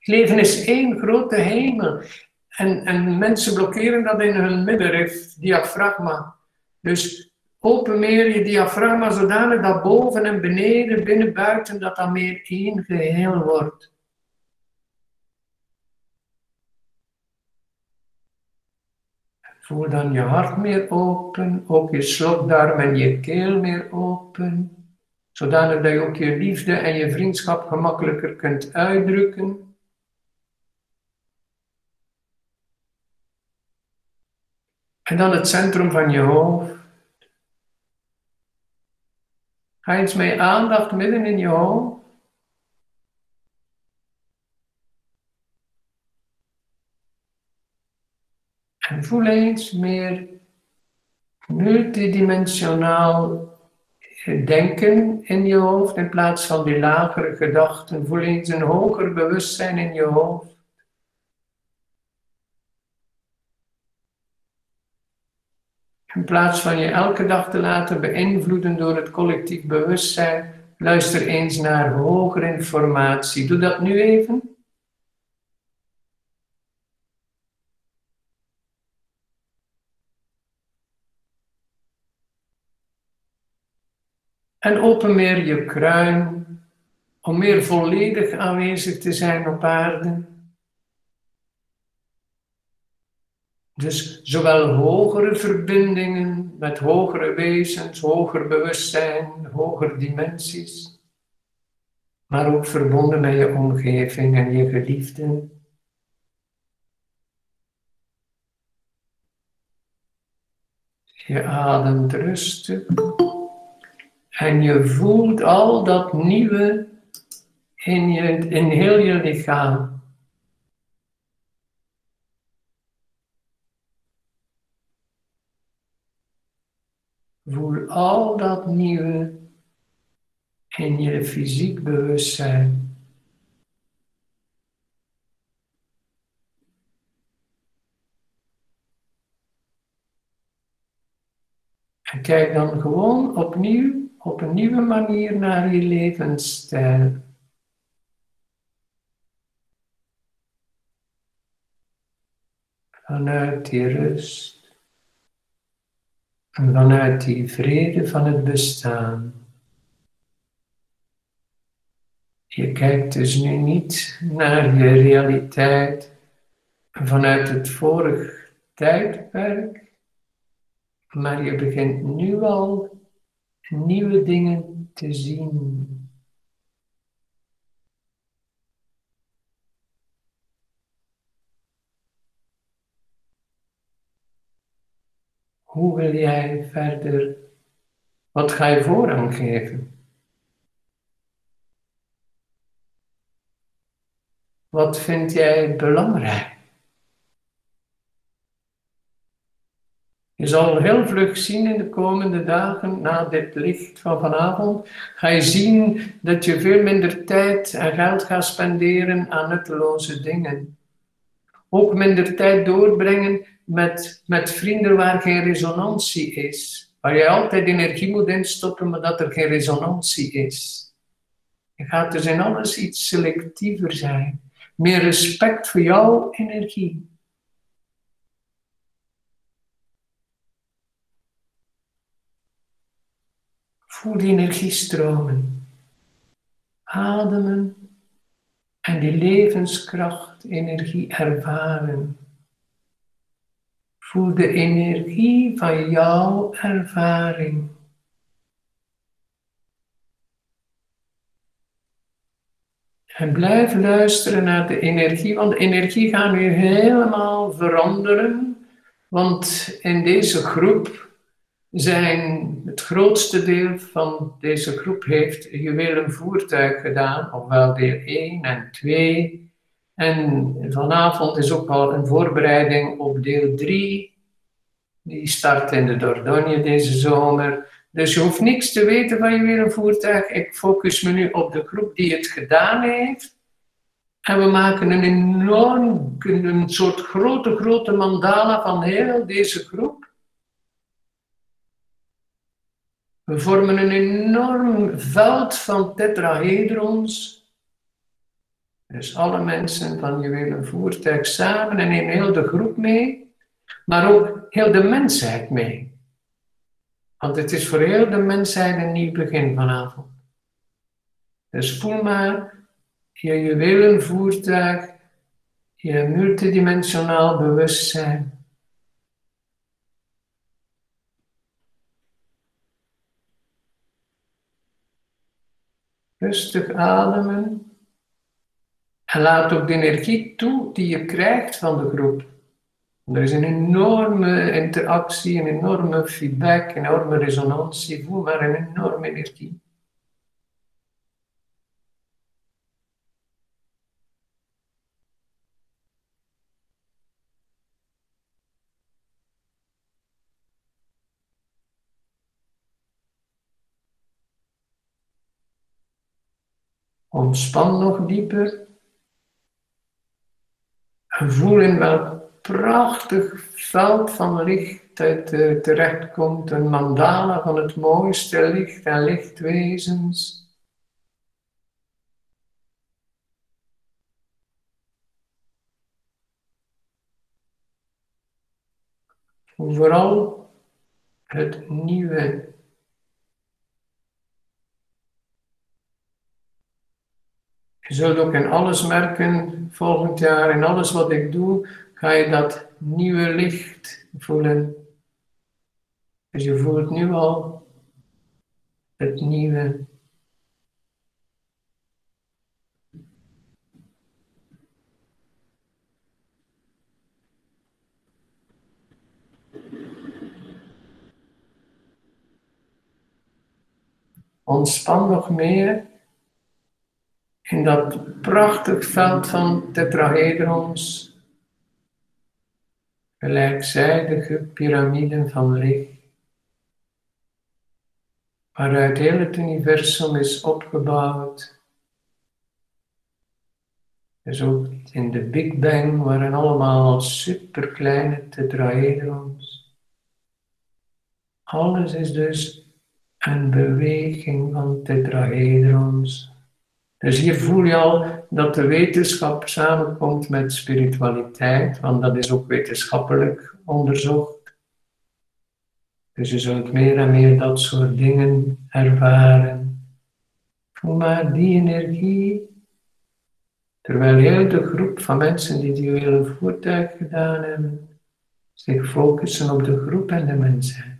Speaker 1: Leven is één grote hemel. En, en mensen blokkeren dat in hun middenrif, diafragma. Dus Open meer je diafragma zodanig dat boven en beneden, binnen, buiten, dat dat meer één geheel wordt. Voel dan je hart meer open, ook je slokdarm en je keel meer open, zodanig dat je ook je liefde en je vriendschap gemakkelijker kunt uitdrukken. En dan het centrum van je hoofd. Ga eens met aandacht midden in je hoofd. En voel eens meer multidimensionaal denken in je hoofd in plaats van die lagere gedachten. Voel eens een hoger bewustzijn in je hoofd. In plaats van je elke dag te laten beïnvloeden door het collectief bewustzijn, luister eens naar hogere informatie. Doe dat nu even. En open meer je kruin om meer volledig aanwezig te zijn op aarde. Dus zowel hogere verbindingen met hogere wezens, hoger bewustzijn, hogere dimensies, maar ook verbonden met je omgeving en je geliefden. Je ademt rustig en je voelt al dat nieuwe in, je, in heel je lichaam. Voel al dat nieuwe in je fysiek bewustzijn. En kijk dan gewoon opnieuw op een nieuwe manier naar je levensstijl. Vanuit die rust en vanuit die vrede van het bestaan. Je kijkt dus nu niet naar je realiteit vanuit het vorige tijdperk, maar je begint nu al nieuwe dingen te zien. Hoe wil jij verder? Wat ga je voorrang geven? Wat vind jij belangrijk? Je zal heel vlug zien in de komende dagen na dit licht van vanavond, ga je zien dat je veel minder tijd en geld gaat spenderen aan nutteloze dingen. Ook minder tijd doorbrengen met, met vrienden waar geen resonantie is. Waar je altijd energie moet instoppen, maar dat er geen resonantie is. Je gaat dus in alles iets selectiever zijn. Meer respect voor jouw energie. Voel die energie stromen. Ademen en die levenskracht, energie ervaren. Voel de energie van jouw ervaring. En blijf luisteren naar de energie, want de energie gaat nu helemaal veranderen. Want in deze groep zijn het grootste deel van deze groep heeft juwelen voertuig gedaan, ofwel deel 1 en 2. En vanavond is ook al een voorbereiding op deel 3. Die start in de Dordogne deze zomer. Dus je hoeft niks te weten van juwelenvoertuig. Ik focus me nu op de groep die het gedaan heeft. En we maken een enorm, een soort grote, grote mandala van heel deze groep. We vormen een enorm veld van tetrahedrons. Dus alle mensen van Juwelen Voertuig samen en nemen heel de groep mee, maar ook heel de mensheid mee. Want het is voor heel de mensheid een nieuw begin vanavond. Dus voel maar je juwelenvoertuig, je multidimensionaal bewustzijn Rustig ademen. En laat ook de energie toe die je krijgt van de groep. Er is een enorme interactie, een enorme feedback, een enorme resonantie. Voel maar een enorme energie. Ontspan nog dieper. En voel in welk prachtig veld van licht het uh, terechtkomt. Een mandala van het mooiste licht en lichtwezens. Vooral het nieuwe Je zult ook in alles merken, volgend jaar, in alles wat ik doe, ga je dat nieuwe licht voelen. Dus je voelt nu al het nieuwe. Ontspan nog meer in dat prachtig veld van tetrahedrons, gelijkzijdige piramiden van licht, waaruit heel het universum is opgebouwd. Dus ook in de Big Bang waren allemaal superkleine tetrahedrons. Alles is dus een beweging van tetrahedrons. Dus hier voel je al dat de wetenschap samenkomt met spiritualiteit, want dat is ook wetenschappelijk onderzocht. Dus je zult meer en meer dat soort dingen ervaren. Voel maar die energie, terwijl heel de groep van mensen die die hele voertuig gedaan hebben, zich focussen op de groep en de mensheid.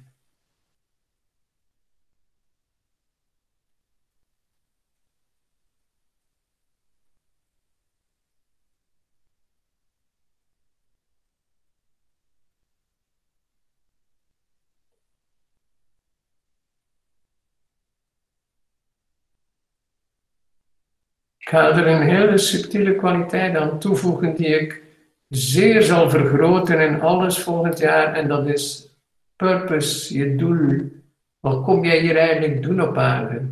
Speaker 1: Ga er een hele subtiele kwaliteit aan toevoegen die ik zeer zal vergroten in alles volgend jaar. En dat is purpose, je doel. Wat kom jij hier eigenlijk doen op aarde?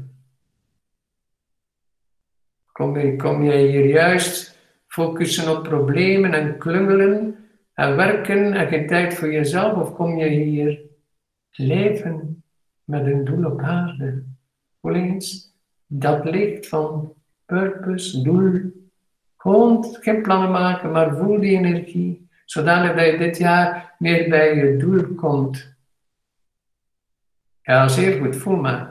Speaker 1: Kom, je, kom hier juist focussen op problemen en klungelen en werken en geen tijd voor jezelf? Of kom je hier leven met een doel op aarde? Voel eens dat licht van purpose, doel. Gewoon geen plannen maken, maar voel die energie. Zodanig dat je dit jaar meer bij je doel komt. Ja, zeer goed, voel maar.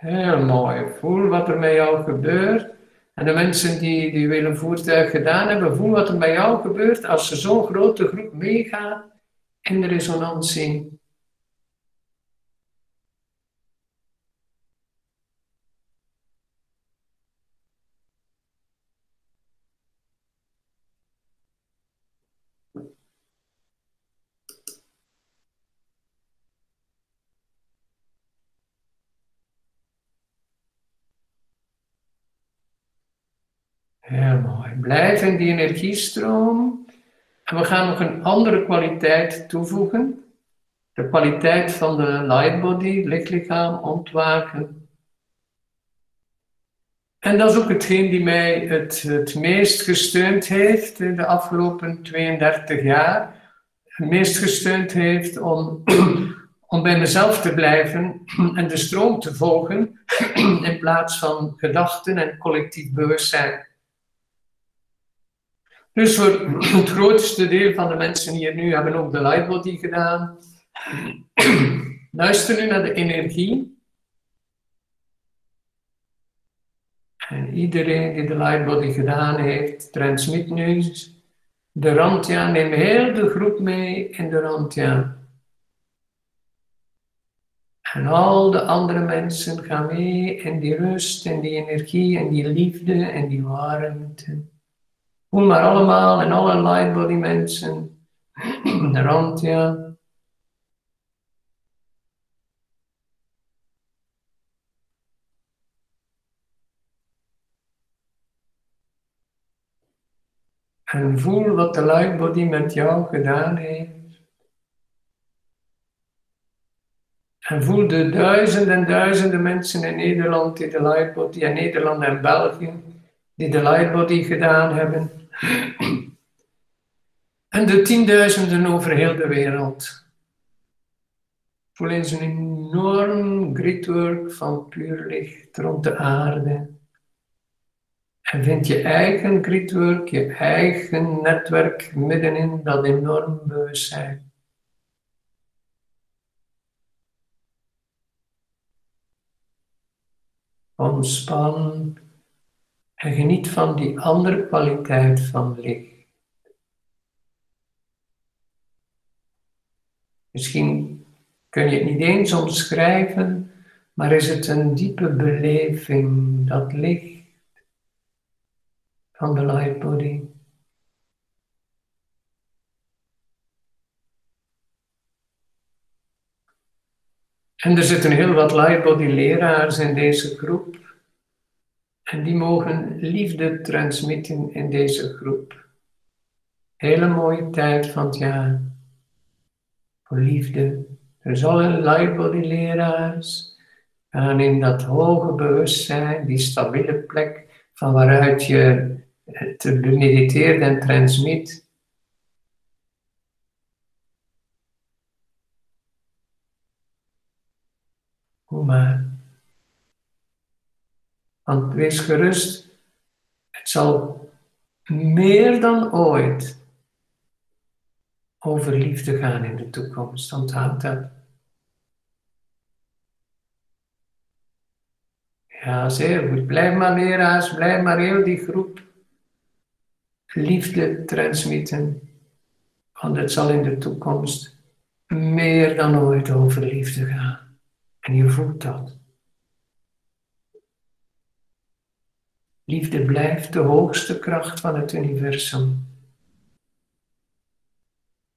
Speaker 1: Heel mooi. Voel wat er met jou gebeurt. En de mensen die, die willen voertuig gedaan hebben, voel wat er met jou gebeurt als ze zo'n grote groep meegaat in de resonantie. Heel mooi. Blijf in die energiestroom. En we gaan nog een andere kwaliteit toevoegen. De kwaliteit van de lightbody, lichtlichaam, ontwaken. En dat is ook hetgeen die mij het, het meest gesteund heeft in de afgelopen 32 jaar. Het meest gesteund heeft om, om bij mezelf te blijven en de stroom te volgen in plaats van gedachten en collectief bewustzijn. Dus voor het grootste deel van de mensen hier nu hebben ook de lightbody gedaan. Luister nu naar de energie. En iedereen die de lightbody gedaan heeft, transmit nu de randja. Neem heel de groep mee in de randja. En al de andere mensen gaan mee in die rust, in die energie, in die liefde, en die warmte. Voel maar allemaal en alle lightbody mensen. De rand, ja. En voel wat de lightbody met jou gedaan heeft. En voel de duizenden en duizenden mensen in Nederland die de lightbody, en Nederland en België, die de lightbody gedaan hebben. En de tienduizenden over heel de wereld. Voel eens een enorm gridwork van puur licht rond de aarde. En vind je eigen gridwork, je eigen netwerk middenin dat enorm bewustzijn. Ontspan en geniet van die andere kwaliteit van licht. Misschien kun je het niet eens omschrijven, maar is het een diepe beleving, dat licht van de light body. En er zitten heel wat lightbody leraars in deze groep. En die mogen liefde transmitten in deze groep. Hele mooie tijd van het jaar. voor liefde. Dus alle lightbody leraars gaan in dat hoge bewustzijn, die stabiele plek van waaruit je het mediteert en transmit. Hoe maar. Want wees gerust, het zal meer dan ooit over liefde gaan in de toekomst. Onthoud dat. Ja, zeer goed. Blijf maar leraars, blijf maar heel die groep liefde transmitten. Want het zal in de toekomst meer dan ooit over liefde gaan. En je voelt dat. Liefde blijft de hoogste kracht van het universum.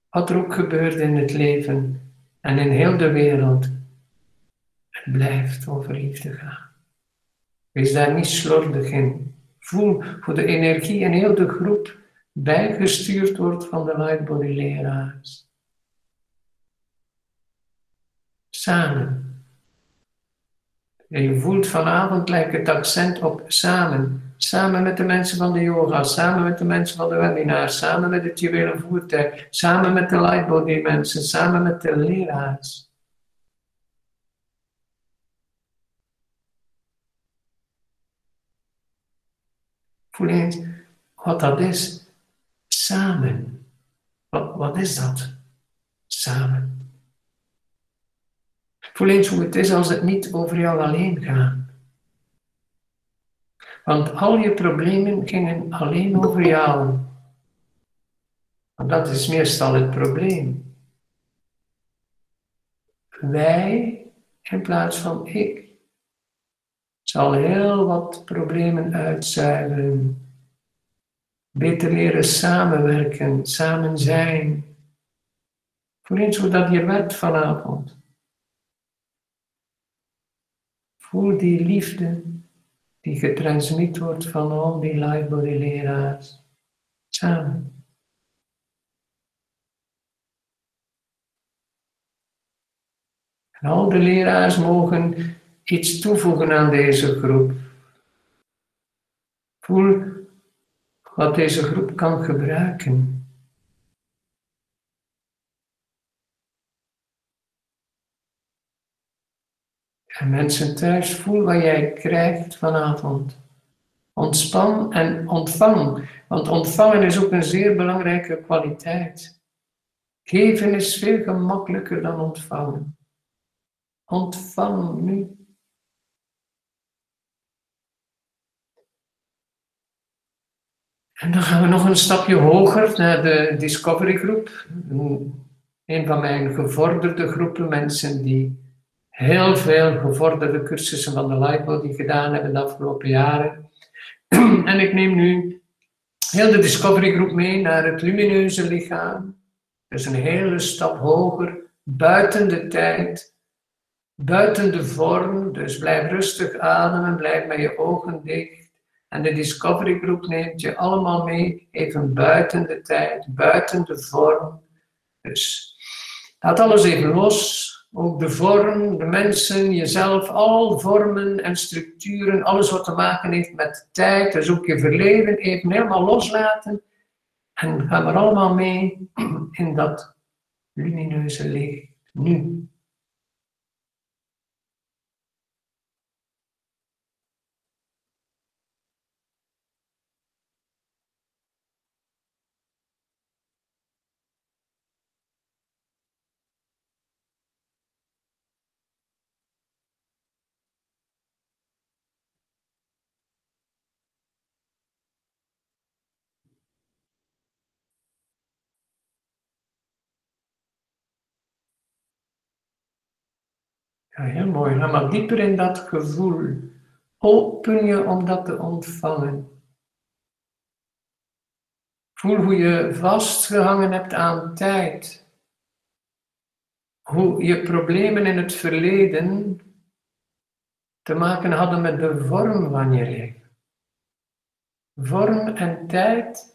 Speaker 1: Wat er ook gebeurt in het leven en in heel de wereld, het blijft over liefde gaan. Wees daar niet slordig in. Voel hoe de energie in heel de groep bijgestuurd wordt van de Lightbody leraars. Samen. En je voelt vanavond lijkt het accent op samen. Samen met de mensen van de yoga, samen met de mensen van de webinar, samen met het juwelen voertuig, samen met de lightbody mensen, samen met de leraars. Voel eens wat dat is. Samen. Wat, wat is dat? Samen. Voel eens hoe het is als het niet over jou alleen gaat. Want al je problemen gingen alleen over jou. Dat is meestal het probleem. Wij in plaats van ik zal heel wat problemen uitzuiveren. Beter leren samenwerken, samen zijn. Voel eens hoe dat je werd vanavond. Voel die liefde die getransmit wordt van al die lightbody leraars samen. En al de leraars mogen iets toevoegen aan deze groep. Voel wat deze groep kan gebruiken. En mensen thuis, voel wat jij krijgt vanavond. Ontspan en ontvang, want ontvangen is ook een zeer belangrijke kwaliteit. Geven is veel gemakkelijker dan ontvangen. Ontvang nu. En dan gaan we nog een stapje hoger naar de Discovery Groep. Een van mijn gevorderde groepen mensen die heel veel gevorderde cursussen van de Lightbody gedaan hebben de afgelopen jaren. en ik neem nu heel de Discovery Groep mee naar het lumineuze lichaam. Dus een hele stap hoger, buiten de tijd, buiten de vorm. Dus blijf rustig ademen, blijf met je ogen dicht. En de Discovery Groep neemt je allemaal mee, even buiten de tijd, buiten de vorm. Dus laat alles even los. Ook de vorm, de mensen, jezelf, al vormen en structuren, alles wat te maken heeft met tijd, dus ook je verleden, even helemaal loslaten. En gaan we allemaal mee in dat lumineuze licht nu. Ja, heel mooi. Ga maar dieper in dat gevoel. Open je om dat te ontvangen. Voel hoe je vastgehangen hebt aan tijd. Hoe je problemen in het verleden te maken hadden met de vorm van je leven. Vorm en tijd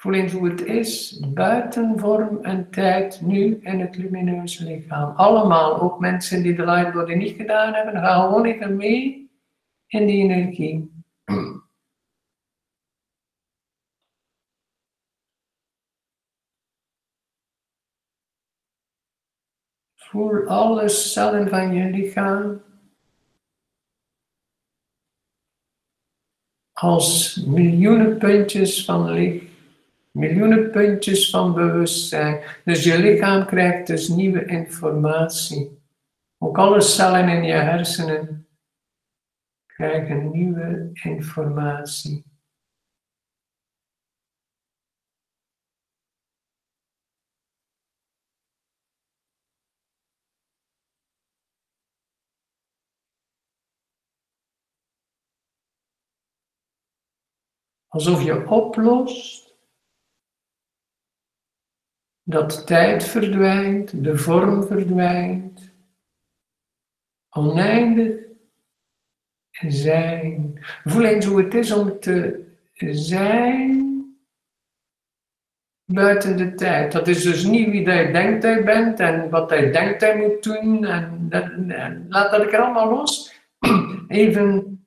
Speaker 1: Voel eens hoe het is, buiten vorm en tijd, nu in het lumineuze lichaam. Allemaal, ook mensen die de lightbody niet gedaan hebben, gaan gewoon even mee in die energie. Voel alle cellen van je lichaam als miljoenen puntjes van licht, miljoenen puntjes van bewustzijn. Dus je lichaam krijgt dus nieuwe informatie. Ook alle cellen in je hersenen krijgen nieuwe informatie. Alsof je oplost dat tijd verdwijnt, de vorm verdwijnt, oneindig zijn. Voel eens hoe het is om te zijn buiten de tijd. Dat is dus niet wie jij denkt hij bent en wat hij denkt hij moet doen. En, en laat dat ik er allemaal los. Even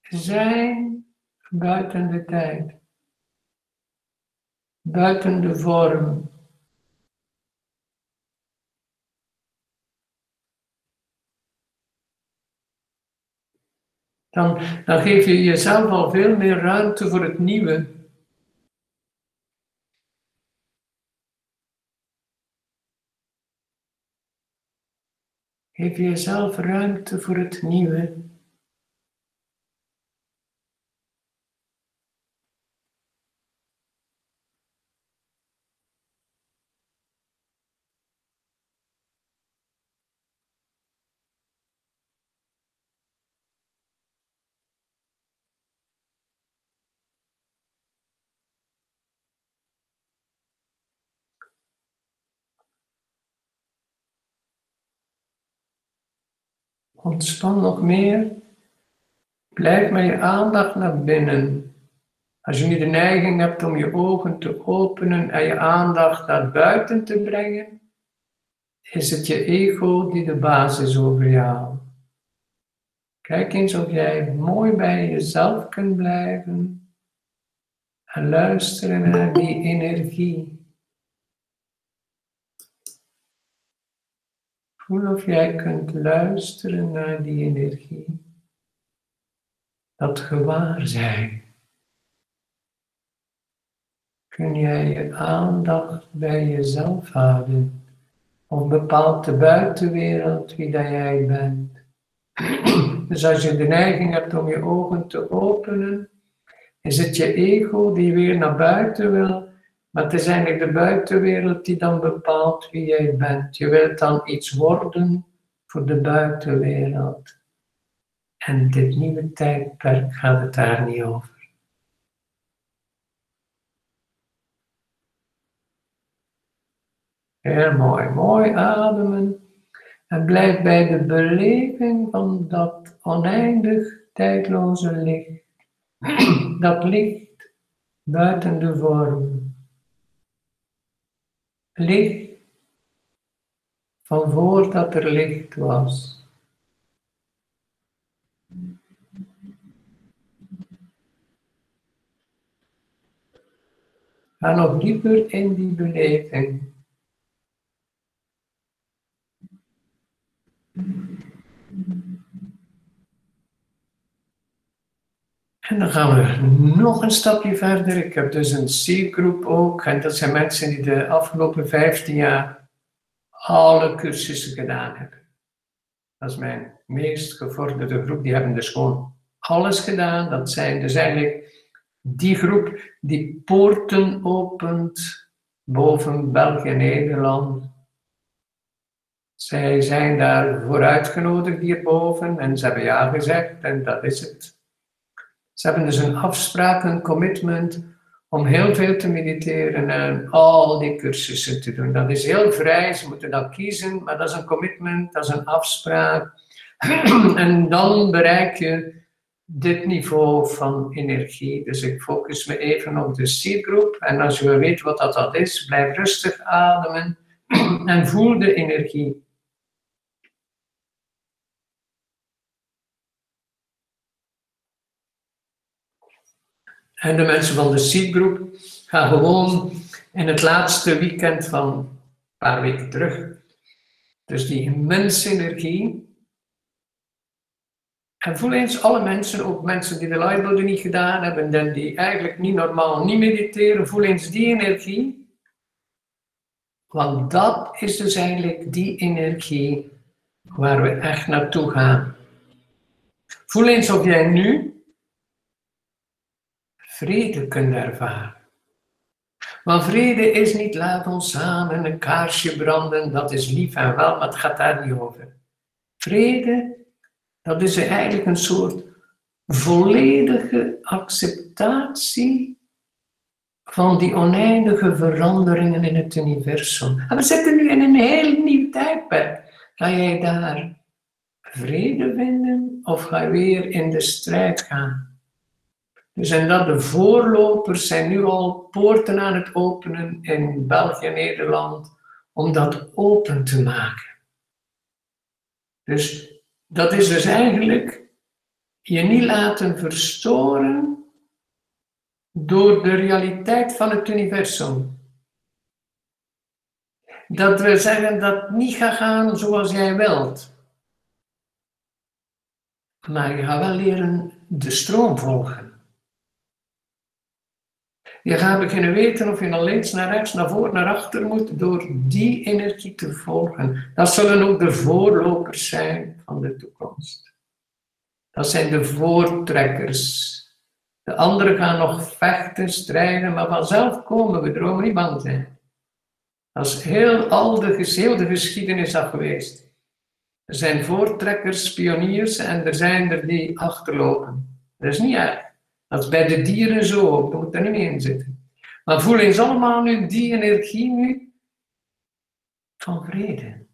Speaker 1: zijn buiten de tijd, buiten de vorm. Dan, dan geef je jezelf al veel meer ruimte voor het nieuwe. Geef jezelf ruimte voor het nieuwe. Ontspan nog meer. Blijf met je aandacht naar binnen. Als je nu de neiging hebt om je ogen te openen en je aandacht naar buiten te brengen, is het je ego die de baas is over jou. Kijk eens of jij mooi bij jezelf kunt blijven en luisteren naar die energie. Voel of jij kunt luisteren naar die energie. Dat gewaarzijn. Kun jij je aandacht bij jezelf houden. Of bepaalt de buitenwereld wie dat jij bent. Dus als je de neiging hebt om je ogen te openen, is het je ego die weer naar buiten wil maar het is eigenlijk de buitenwereld die dan bepaalt wie jij bent. Je wilt dan iets worden voor de buitenwereld. En dit nieuwe tijdperk gaat het daar niet over. Heel mooi, mooi ademen. En blijf bij de beleving van dat oneindig tijdloze licht. Dat licht buiten de vorm licht van voordat er licht was. Ga nog dieper in die beleving. En dan gaan we nog een stapje verder. Ik heb dus een C-groep ook. En dat zijn mensen die de afgelopen 15 jaar alle cursussen gedaan hebben. Dat is mijn meest gevorderde groep. Die hebben dus gewoon alles gedaan. Dat zijn dus eigenlijk die groep die poorten opent boven België en Nederland. Zij zijn daar voor uitgenodigd hierboven en ze hebben ja gezegd en dat is het. Ze hebben dus een afspraak, een commitment om heel veel te mediteren en al die cursussen te doen. Dat is heel vrij, ze moeten dat kiezen, maar dat is een commitment, dat is een afspraak. en dan bereik je dit niveau van energie. Dus ik focus me even op de seedgroep. En als je weet wat dat, dat is, blijf rustig ademen en voel de energie. En de mensen van de seedgroep gaan gewoon in het laatste weekend van een paar weken terug. Dus die immense energie en voel eens alle mensen, ook mensen die de lightbuilding niet gedaan hebben en die eigenlijk niet normaal niet mediteren, voel eens die energie. Want dat is dus eigenlijk die energie waar we echt naartoe gaan. Voel eens of jij nu vrede kunt ervaren. Want vrede is niet laat ons samen een kaarsje branden, dat is lief en wel, maar het gaat daar niet over. Vrede dat is eigenlijk een soort volledige acceptatie van die oneindige veranderingen in het universum. En we zitten nu in een heel nieuw tijdperk. Ga jij daar vrede vinden of ga je weer in de strijd gaan? Dus en dat de voorlopers zijn nu al poorten aan het openen in België en Nederland om dat open te maken. Dus dat is dus eigenlijk je niet laten verstoren door de realiteit van het universum. Dat we zeggen dat niet gaat gaan zoals jij wilt. Maar je gaat wel leren de stroom volgen. Je gaat beginnen weten of je naar links, naar rechts, naar voor, naar achter moet door die energie te volgen. Dat zullen ook de voorlopers zijn van de toekomst. Dat zijn de voortrekkers. De anderen gaan nog vechten, strijden, maar vanzelf komen we, erover niet bang zijn. Dat is heel al de, heel de geschiedenis al geweest. Er zijn voortrekkers, pioniers en er zijn er die achterlopen. Dat is niet erg. Is bij de dieren zo ook, moet er niet in zitten. Maar voel eens allemaal nu die energie nu van vrede.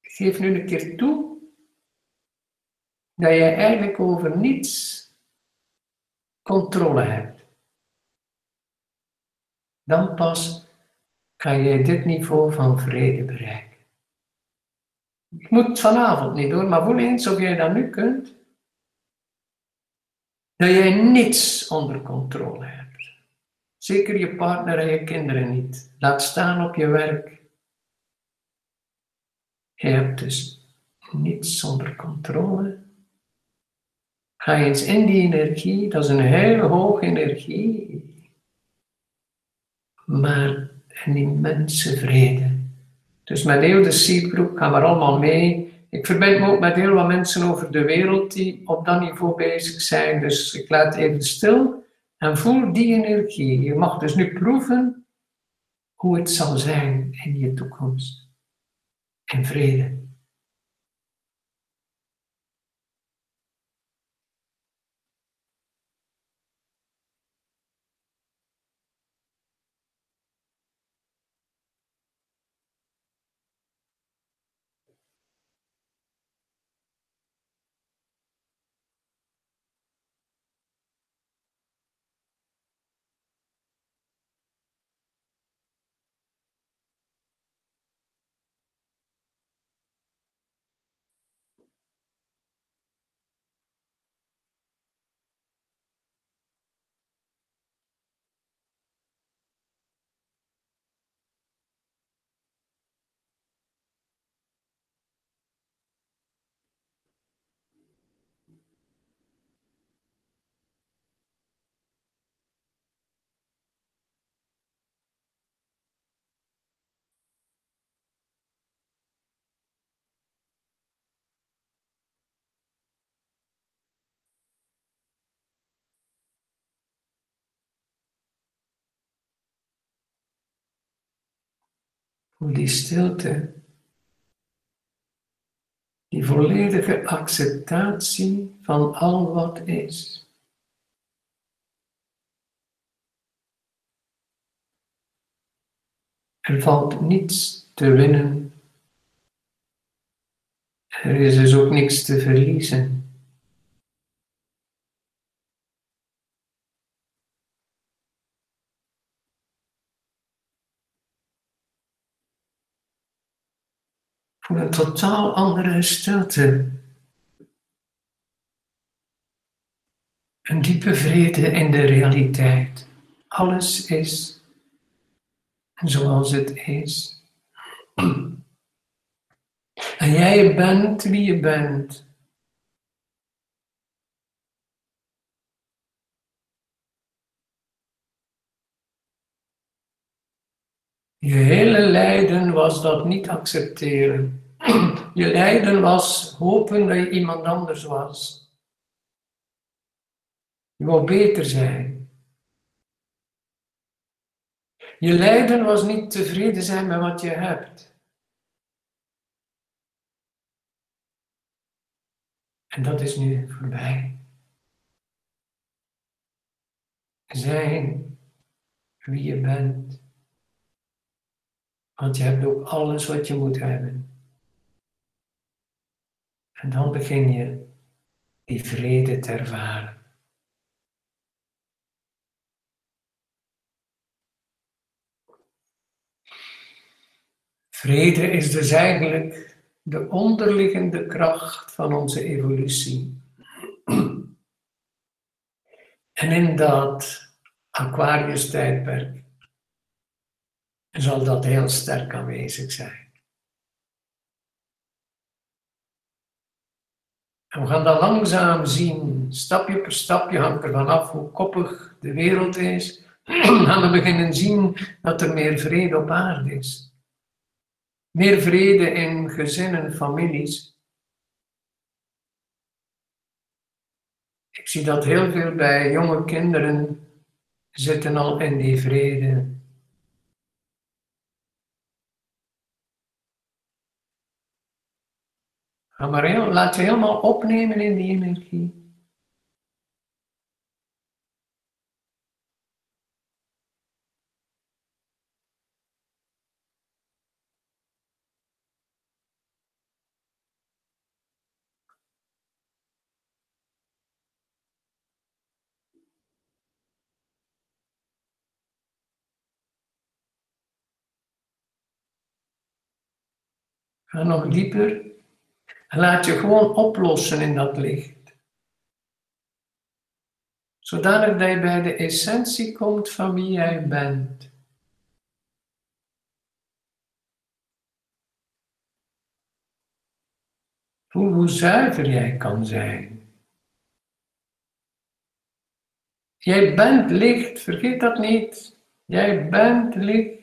Speaker 1: Geef nu een keer toe dat je eigenlijk over niets controle hebt. Dan pas kan je dit niveau van vrede bereiken. Ik moet vanavond niet doen, maar voel eens of jij dat nu kunt. Dat jij niets onder controle hebt. Zeker je partner en je kinderen niet. Laat staan op je werk. Je hebt dus niets onder controle. Ga eens in die energie, dat is een hele hoge energie, maar een immense vrede. Dus met heel de seedgroep gaan we allemaal mee. Ik verbind me ook met heel wat mensen over de wereld die op dat niveau bezig zijn. Dus ik laat even stil en voel die energie. Je mag dus nu proeven hoe het zal zijn in je toekomst. In vrede. Hoe die stilte, die volledige acceptatie van al wat is. Er valt niets te winnen Er is dus ook niks te verliezen. Voel een totaal andere stilte. Een diepe vrede in de realiteit. Alles is zoals het is. En jij bent wie je bent. Je hele lijden was dat niet accepteren. Je lijden was hopen dat je iemand anders was. Je wou beter zijn. Je lijden was niet tevreden zijn met wat je hebt. En dat is nu voorbij. Zijn wie je bent. Want je hebt ook alles wat je moet hebben. En dan begin je die vrede te ervaren. Vrede is dus eigenlijk de onderliggende kracht van onze evolutie. En in dat Aquarius-tijdperk zal dat heel sterk aanwezig zijn. En we gaan dat langzaam zien, stapje per stapje hangt er vanaf hoe koppig de wereld is. gaan we beginnen zien dat er meer vrede op aarde is. Meer vrede in gezinnen, families. Ik zie dat heel veel bij jonge kinderen zitten al in die vrede. Ga maar heel, laat je helemaal opnemen in die energie. Ga nog dieper en laat je gewoon oplossen in dat licht. Zodanig dat je bij de essentie komt van wie jij bent. Hoe zuiver jij kan zijn. Jij bent licht, vergeet dat niet. Jij bent licht.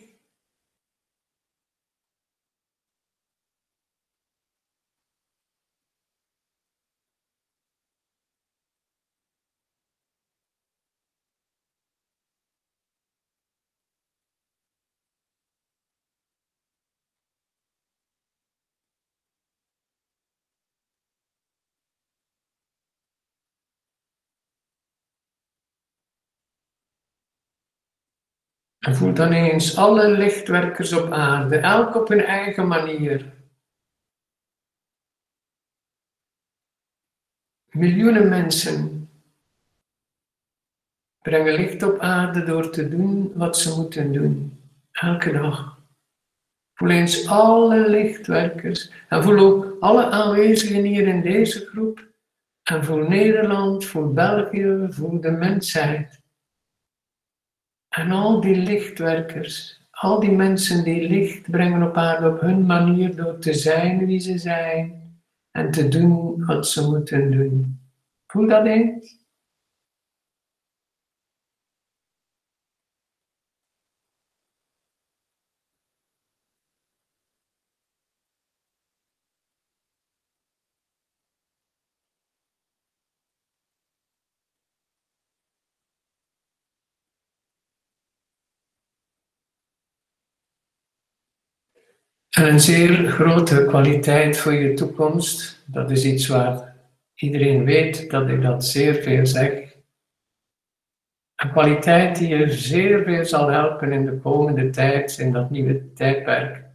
Speaker 1: En voel dan eens alle lichtwerkers op aarde, elk op hun eigen manier. Miljoenen mensen brengen licht op aarde door te doen wat ze moeten doen, elke dag. Voel eens alle lichtwerkers en voel ook alle aanwezigen hier in deze groep. En voel Nederland, voel België, voel de mensheid. En al die lichtwerkers, al die mensen die licht brengen op aarde op hun manier door te zijn wie ze zijn en te doen wat ze moeten doen. Voel dat eens? Een zeer grote kwaliteit voor je toekomst, dat is iets waar iedereen weet dat ik dat zeer veel zeg. Een kwaliteit die je zeer veel zal helpen in de komende tijd, in dat nieuwe tijdperk.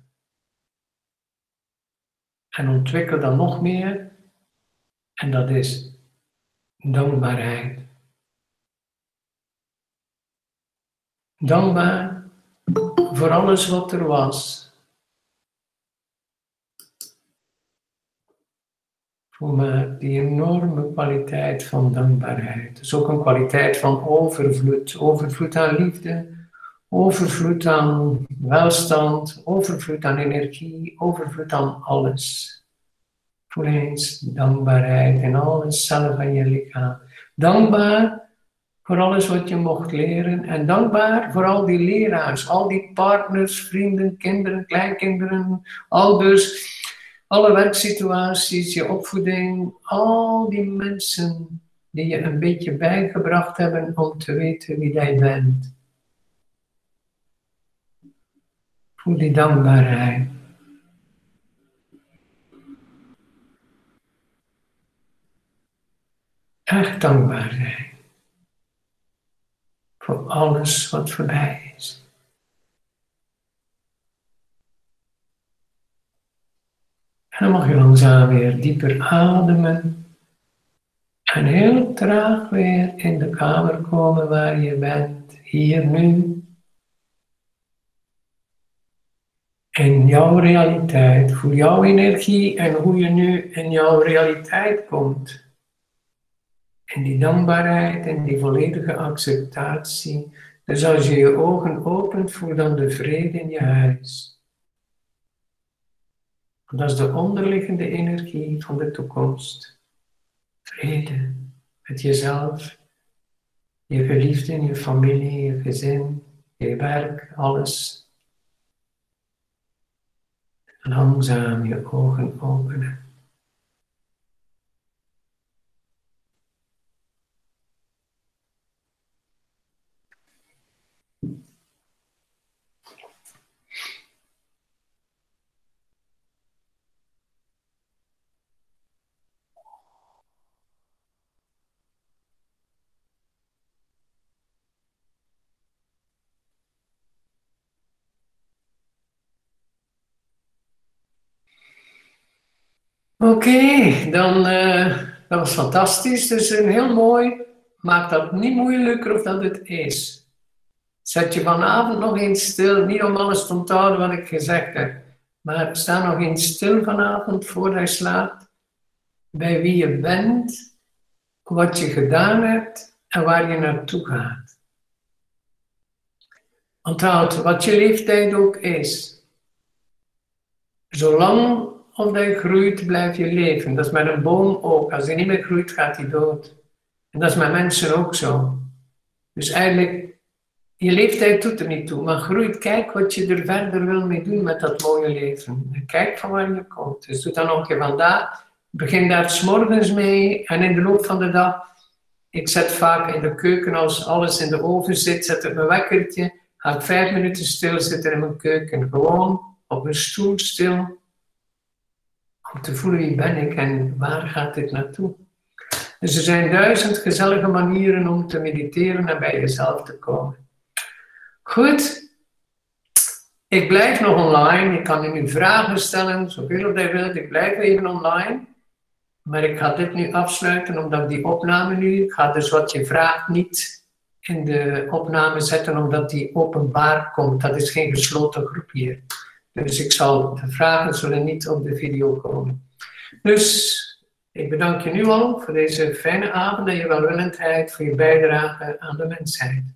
Speaker 1: En ontwikkel dan nog meer. En dat is dankbaarheid. Dankbaar voor alles wat er was. Voel maar die enorme kwaliteit van dankbaarheid. Dus ook een kwaliteit van overvloed. Overvloed aan liefde, overvloed aan welstand, overvloed aan energie, overvloed aan alles. Voel eens dankbaarheid in alle cellen van je lichaam. Dankbaar voor alles wat je mocht leren. En dankbaar voor al die leraars, al die partners, vrienden, kinderen, kleinkinderen, ouders, alle werksituaties, je opvoeding, al die mensen die je een beetje bijgebracht hebben om te weten wie jij bent. Voel die dankbaarheid. Echt dankbaar zijn voor alles wat voorbij is. En dan mag je langzaam weer dieper ademen. En heel traag weer in de kamer komen waar je bent, hier nu. In jouw realiteit, voel jouw energie en hoe je nu in jouw realiteit komt. En die dankbaarheid en die volledige acceptatie. Dus als je je ogen opent, voel dan de vrede in je huis. Dat is de onderliggende energie van de toekomst. Vrede met jezelf, je geliefden, je familie, je gezin, je werk, alles. Langzaam je ogen openen. Oké, dan uh, dat was fantastisch. Dus een heel mooi. Maak dat niet moeilijker of dat het is. Zet je vanavond nog eens stil. Niet om alles te onthouden wat ik gezegd heb. Maar sta nog eens stil vanavond voordat je slaapt. Bij wie je bent. Wat je gedaan hebt. En waar je naartoe gaat. Onthoud wat je leeftijd ook is. Zolang of dat je groeit, blijf je leven. Dat is met een boom ook. Als hij niet meer groeit, gaat hij dood. En dat is met mensen ook zo. Dus eigenlijk, je leeftijd doet er niet toe, maar groeit. Kijk wat je er verder wil mee doen met dat mooie leven. kijk van waar je komt. Dus doe dan nog een keer vandaag. Begin daar s morgens mee en in de loop van de dag. Ik zet vaak in de keuken, als alles in de oven zit, zet ik mijn wekkertje. Ga ik vijf minuten stil zitten in mijn keuken. Gewoon op een stoel stil om te voelen wie ben ik en waar gaat dit naartoe. Dus er zijn duizend gezellige manieren om te mediteren en bij jezelf te komen. Goed, ik blijf nog online. Ik kan nu vragen stellen, zoveel je wilt. Ik blijf even online. Maar ik ga dit nu afsluiten, omdat die opname nu, ik ga dus wat je vraagt niet in de opname zetten, omdat die openbaar komt. Dat is geen gesloten groep hier. Dus ik zal, de vragen zullen niet op de video komen. Dus ik bedank je nu al voor deze fijne avond en je welwillendheid voor je bijdrage aan de mensheid.